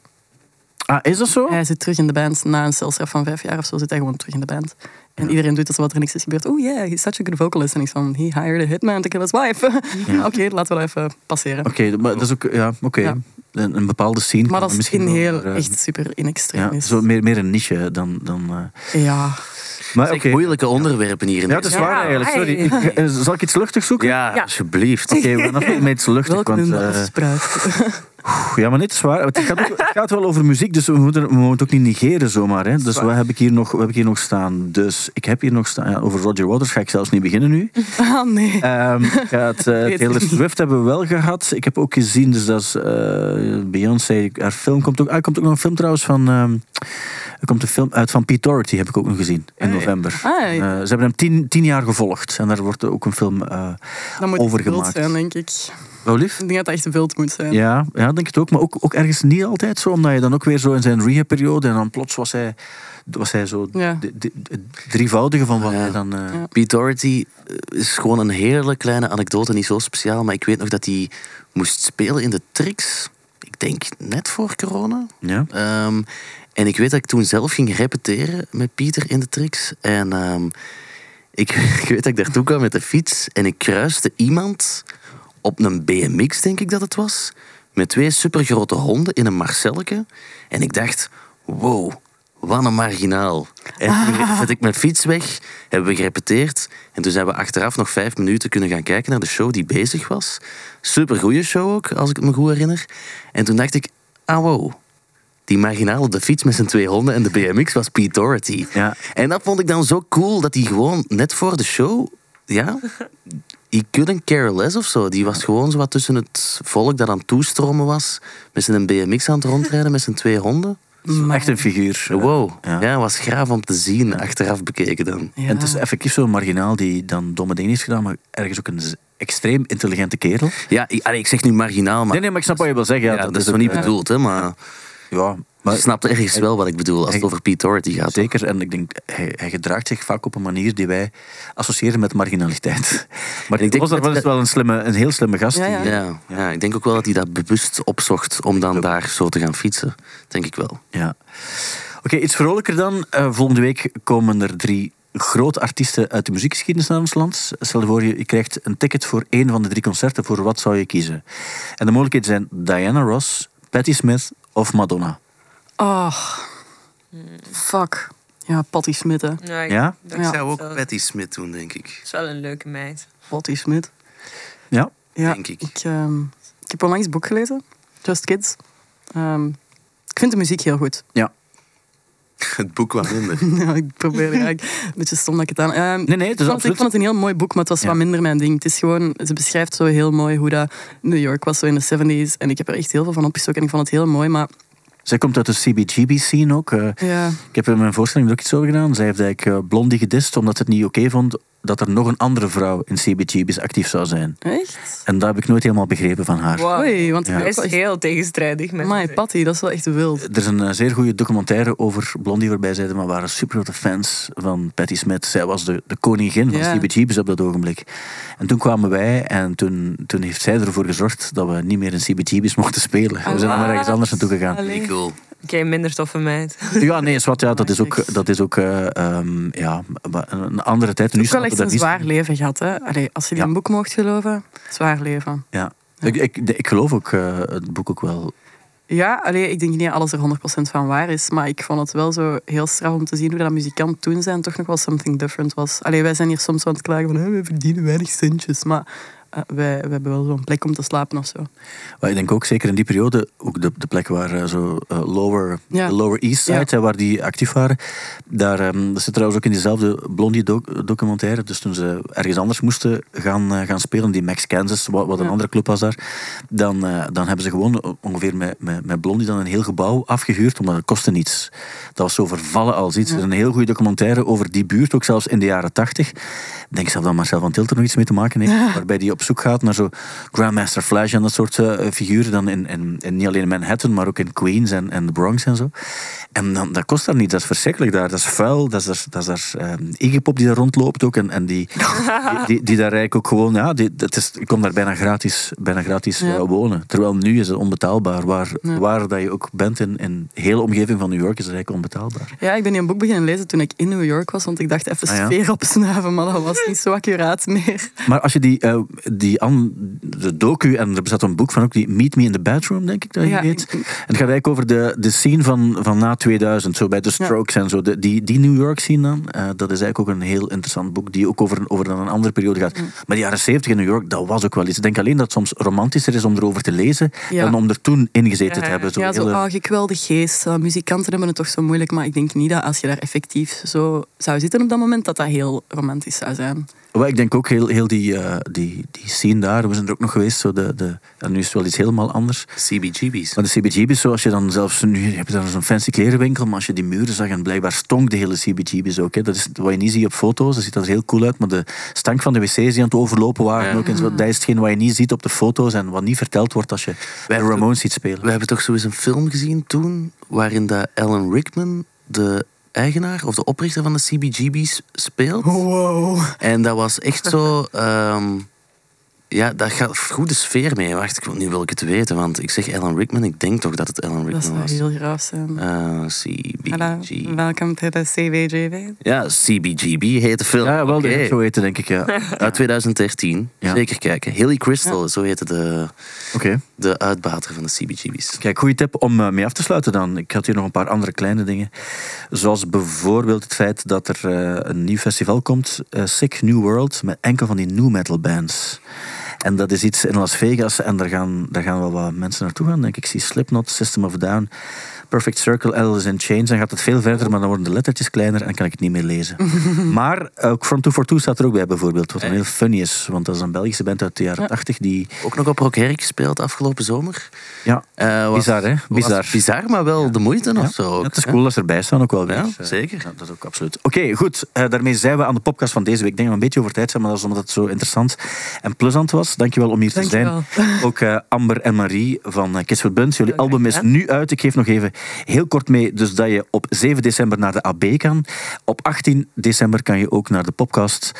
ah, is dat zo? Hij zit terug in de band. Na een celstraf van vijf jaar of zo zit hij gewoon terug in de band. En iedereen doet alsof er niks is gebeurd. Oh yeah, he's such a good vocalist. En ik van, he hired a hitman to kill his wife. Ja. Oké, laten we dat even passeren. Oké, maar dat is ook... Ja, oké. Ja. Een, een bepaalde scene. Maar dat is misschien in heel, eh, echt super in Ja, extremis. zo meer, meer een niche dan... dan eh. Ja. Maar oké. moeilijke onderwerpen hier in Ja, het is waar eigenlijk. Sorry. Ik- eh, Zal ik iets luchtig zoeken? Ja, Ja. alsjeblieft. Oké, we gaan even met iets luchtig. Welkom Want, eh, afspraak. Ja, maar niet zwaar. Het gaat, ook, het gaat wel over muziek, dus we moeten, we moeten het ook niet negeren zomaar. Hè. Dus wat heb ik, hier nog, wat heb ik hier nog staan? Dus ik heb hier nog staan... Ja, over Roger Waters ga ik zelfs niet beginnen nu. Ah, nee. Ehm, ja, het, eh, Taylor. Swift hebben we wel gehad. Ik heb ook gezien, dus dat is eh, Beyoncé. Haar film komt ook... Ah, er komt ook nog een film trouwens van... ehm, er komt een film uit van Pete Doherty, heb ik ook nog gezien, in Hey. november. Ah, Eh, ze hebben hem tien, tien jaar gevolgd. En daar wordt ook een film eh dat moet over gemaakt. zijn, denk ik. Lief? Ik denk dat het echt wild moet zijn. Ja, ja, denk het ook. Maar ook, ook ergens niet altijd zo. Omdat je dan ook weer zo in zijn rehab-periode... En dan plots was hij, was hij zo Ja. de, drievoudige van wat Ja. hij dan... eh, Ja. Pete Doherty eh, is gewoon een hele kleine anekdote, niet zo speciaal. Maar ik weet nog dat hij moest spelen in de Trix. Ik denk net voor corona. ja. Ehm, en ik weet dat ik toen zelf ging repeteren met Pieter in de Trix. En ehm, ik, ik weet dat ik daartoe kwam met de fiets. En ik kruiste iemand op een BMX, denk ik dat het was. Met twee supergrote honden in een Marcelleke. En ik dacht, wow, wat een marginaal. En toen zet ik mijn fiets weg, hebben we gerepeteerd. En toen zijn we achteraf nog vijf minuten kunnen gaan kijken naar de show die bezig was. Super goede show ook, als ik me goed herinner. En toen dacht ik, ah wow, die marginaal op de fiets met zijn twee honden en de BMX was Pete Doherty. Ja. En dat vond ik dan zo cool, dat hij gewoon net voor de show, ja, he couldn't care less of zo. Die was gewoon zo wat tussen het volk dat aan het toestromen was, met zijn BMX aan het rondrijden met zijn twee honden. Echt een figuur. Wow, ja. ja, was graaf om te zien, achteraf bekeken dan. Ja. En het is effectief zo'n marginaal die dan domme dingen heeft gedaan, maar ergens ook een extreem intelligente kerel. Ja, ik, allee, ik zeg nu marginaal, maar Nee, nee, maar ik snap wat je wil zeggen. Ja, ja, dat is zo niet bedoeld, hè, maar Ja, maar snapt ergens wel wat ik bedoel als het over Pete Doherty gaat. zeker. En ik denk, hij, hij gedraagt zich vaak op een manier die wij associëren met marginaliteit. Maar ik denk was er dat- wel eens wel een, slimme, een heel slimme gast. Ja, die- Ja, ja, ik denk ook wel dat hij dat bewust opzocht om dan daar zo te gaan fietsen. Denk ik wel. Ja. Oké, iets vrolijker dan. Eh, volgende week komen er drie grote artiesten uit de muziekgeschiedenis naar ons land. Stel je voor, je, je krijgt een ticket voor één van de drie concerten. Voor wat zou je kiezen? En de mogelijkheden zijn Diana Ross, Patti Smith of Madonna. Oh, fuck. Ja, Patty hè. Ja, ik- Ja? dat Ik zou ook wel- Patti Smith doen, denk ik. is wel een leuke meid. Patty Smith. Ja? Ja, Denk ik. Ik, ehm, ik heb onlangs een boek gelezen. Just Kids. Ehm, ik vind de muziek heel goed. Het boek wat minder. ja, ik probeer eigenlijk een beetje stom dat ik het aan... Ehm, Nee, nee, het is ik, vond het, ik absoluut... vond het een heel mooi boek, maar het was Ja. wat minder mijn ding. Het is gewoon, ze beschrijft zo heel mooi hoe dat New York was zo in de 70s. En ik heb er echt heel veel van opgestoken en ik vond het heel mooi. Maar Zij komt uit de CBGB-scene ook. eh. ja, ik heb in mijn voorstelling er ook iets over gedaan. Zij heeft eigenlijk eh, Blondie gedist omdat ze het niet oké vond dat er nog een andere vrouw in CBGB's actief zou zijn. echt? En dat heb ik nooit helemaal begrepen van haar. Wow. Oei, want Ja. ben is heel tegenstrijdig. Met Amai, Patty, dat is wel echt wild. Er is een eh, zeer goede documentaire over Blondie waarbij zeiden, maar we waren super grote fans van Patti Smith. Zij was de, de koningin van. CBGB's op dat ogenblik. En toen kwamen wij en toen, toen heeft zij ervoor gezorgd dat we niet meer in CBGB's mochten spelen. We zijn dan maar ergens anders naartoe gegaan. Allee. Cool. Oké, minder toffe meid. Ja, nee, wat, ja, dat is ook, dat is ook eh, ehm, ja, een andere tijd. Nu Ook wel snappen echt dat een niet. zwaar leven gehad. Hè? Allee, als je die Ja. een boek mocht geloven, zwaar leven. Ja. Ik, ik, ik geloof ook eh, het boek ook wel. Ja, allee, ik denk niet dat alles er 100% van waar is. Maar ik vond het wel zo heel straf om te zien hoe dat muzikant toen zijn toch nog wel something different was. Allee, wij zijn hier soms aan het klagen van "Hé, we verdienen weinig centjes. Maar wij, wij hebben wel zo'n plek om te slapen of zo. Maar ik denk ook zeker in die periode, ook de, de plek waar eh, zo eh, lower, Ja. de Lower East Side, Ja. hè, waar die actief waren, daar ehm, dat zit trouwens ook in diezelfde Blondie doc- documentaire. Dus toen ze ergens anders moesten gaan, eh, gaan spelen, die Max Kansas, wat, wat een Ja. andere club was daar, dan, dan hebben ze gewoon ongeveer met, met, met Blondie dan een heel gebouw afgehuurd, omdat het kostte niets. Dat was zo vervallen als iets. Er is een heel goede documentaire over die buurt, ook zelfs in de jaren tachtig. Ik denk zelf dat Marcel van Tilter nog iets mee te maken heeft, waarbij die op zoek gaat naar zo Grandmaster Flash en dat soort eh, figuren, dan in, in, in niet alleen in Manhattan, maar ook in Queens en, en de Bronx en zo. En dan, dat kost daar niet, dat is verschrikkelijk daar, dat is vuil, dat is daar, dat is daar ehm, Iggy Pop die daar rondloopt ook en, en die, die, die, die daar eigenlijk ook gewoon, ja, die, dat is, je komt daar bijna gratis, bijna gratis Ja. eh, wonen. Terwijl nu is het onbetaalbaar, waar, Ja. waar dat je ook bent in, in de hele omgeving van New York is het eigenlijk onbetaalbaar. Ja, ik ben een boek beginnen lezen toen ik in New York was. Want ik dacht even Ah, ja. sfeer opsnuiven, maar dat was niet zo accuraat meer. Maar als je die, eh, die an, de docu, en er bestaat een boek van ook, die Meet Me in the Bedroom, denk ik dat je heet. En het gaat eigenlijk over de, de scene van, van na 2000, zo bij de. Strokes en zo. De, die, die New York scene dan, eh, dat is eigenlijk ook een heel interessant boek, die ook over, over dan een andere periode gaat. Maar de jaren 70 in New York, dat was ook wel iets. Ik denk alleen dat het soms romantischer is om erover te lezen, dan om er toen ingezeten te hebben. Zo ja, zo, hele- gekwelde geest. Uh, muzikanten hebben het toch zo moeilijk. Maar ik denk niet dat als je daar effectief zo zou zitten op dat moment, dat dat heel romantisch zou zijn. Ik denk ook heel, heel die, eh, die, die scene daar, we zijn er ook nog geweest, zo de, de, en nu is het wel iets helemaal anders. CBGB's. Maar de CBGB's, zoals je dan zelfs nu heb je dan zo'n fancy klerenwinkel, maar als je die muren zag en blijkbaar stonk de hele CBGB's ook. Hè. Dat is wat je niet ziet op foto's, dat ziet er heel cool uit, maar de stank van de wc's die aan het overlopen waren Ja. ook, en zo, dat is hetgeen wat je niet ziet op de foto's en wat niet verteld wordt als je bij de Ramones ziet spelen. We hebben toch zo eens een film gezien toen, waarin dat Alan Rickman de eigenaar of de oprichter van de CBGB's speelt. Wow. En dat was echt zo... ehm, ja, daar gaat goede sfeer mee. Wacht, ik wil, nu wil ik het weten, want ik zeg Alan Rickman, ik denk toch dat het Alan Dat Rickman zou was. heel graaf zijn. Eh, CBG. Hallo, welkom to the CVJV. Ja, CBGB heet de film. Ja, wel, Oké. dat zo weten denk ik, ja. Uit 2013. Ja. Zeker kijken. Hilly Crystal, zo heette de, Oké. de uitbater van de CBGB's. Kijk, goede tip om eh, mee af te sluiten dan. Ik had hier nog een paar andere kleine dingen. Zoals bijvoorbeeld het feit dat er eh, een nieuw festival komt, eh, Sick New World, met enkel van die new metal bands. En dat is iets in Las Vegas en daar gaan, daar gaan wel wat mensen naartoe gaan, denk ik. Zie Slipknot, System of Down, Perfect Circle, Alice in Chains. Dan gaat het veel verder, maar dan worden de lettertjes kleiner en kan ik het niet meer lezen. maar ook From 242 staat er ook bij bijvoorbeeld, wat dan heel funny is. Want dat is een Belgische band uit de jaren 80 die... Ook nog op Rock Herk gespeeld afgelopen zomer. Ja, Eh, was- Bizar, hè? Bizar. bizar, maar wel de moeite Ja. of zo. ook, Ja, het is hè? cool dat ze erbij staan ook wel weer. Ja, Eh, zeker. Ja, dat is ook absoluut. Oké, goed. Eh, daarmee zijn we aan de podcast van deze week. Ik denk dat we een beetje over tijd zijn, maar dat is omdat het zo interessant en plezant was. Dankjewel om hier te Dankjewel. zijn. Ook eh, Amber en Marie van Kids for Buns. Jullie album is nu uit. Ik geef nog even heel kort mee, dus dat je op 7 december naar de AB kan. Op 18 december kan je ook naar de podcast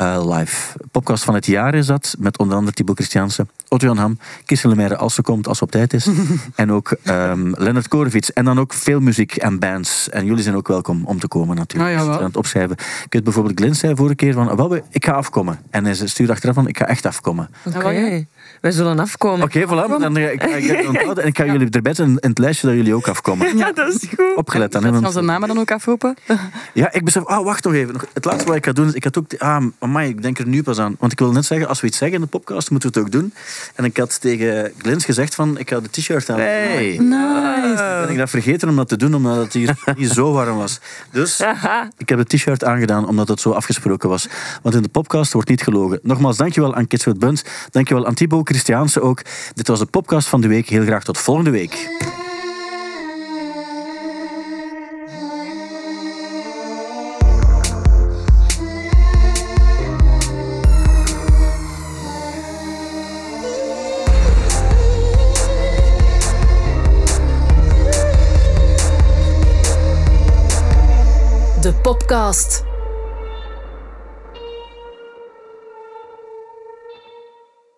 eh, live. Podcast van het jaar is dat, met onder andere Thibaut Christianse, Otto Jan Ham, Kissel Lemaire als ze komt, als ze op tijd is. en ook ehm Leonard Korevits. En dan ook veel muziek en bands. En jullie zijn ook welkom om te komen natuurlijk. Ah, jawel. aan het opschrijven. Je kunt bijvoorbeeld Glyn zei vorige keer van, ik ga afkomen. En hij stuurde achteraf van, ik ga echt afkomen. Oké, Ah, ja. Wij zullen afkomen. Oké, voilà. Dan, eh, ik, ik, ik onthouden en ik ga jullie erbij zetten in het lijstje dat jullie ook afkomen. Ja, dat is goed. Opgelet dan. Gaan want- ze namen dan ook afroepen? ja, ik besef... Ah, wacht nog even. Nog- Het laatste wat ik ga doen is... Ik had ook... Ah, amai, ik denk er nu pas aan. Want ik wil net zeggen, als we iets zeggen in de podcast, moeten we het ook doen. En ik had tegen Glins gezegd van, ik ga de t-shirt aan. Hey. Nice. Ben ik dat vergeten om dat te doen, omdat het hier niet zo warm was. Dus ik heb het t-shirt aangedaan, omdat het zo afgesproken was. Want in de podcast wordt niet gelogen. Nogmaals, dankjewel aan Kids with Buns. Dankjewel aan Thibaut Christiaanse ook. Dit was de podcast van de week. Heel graag tot volgende week. De podcast.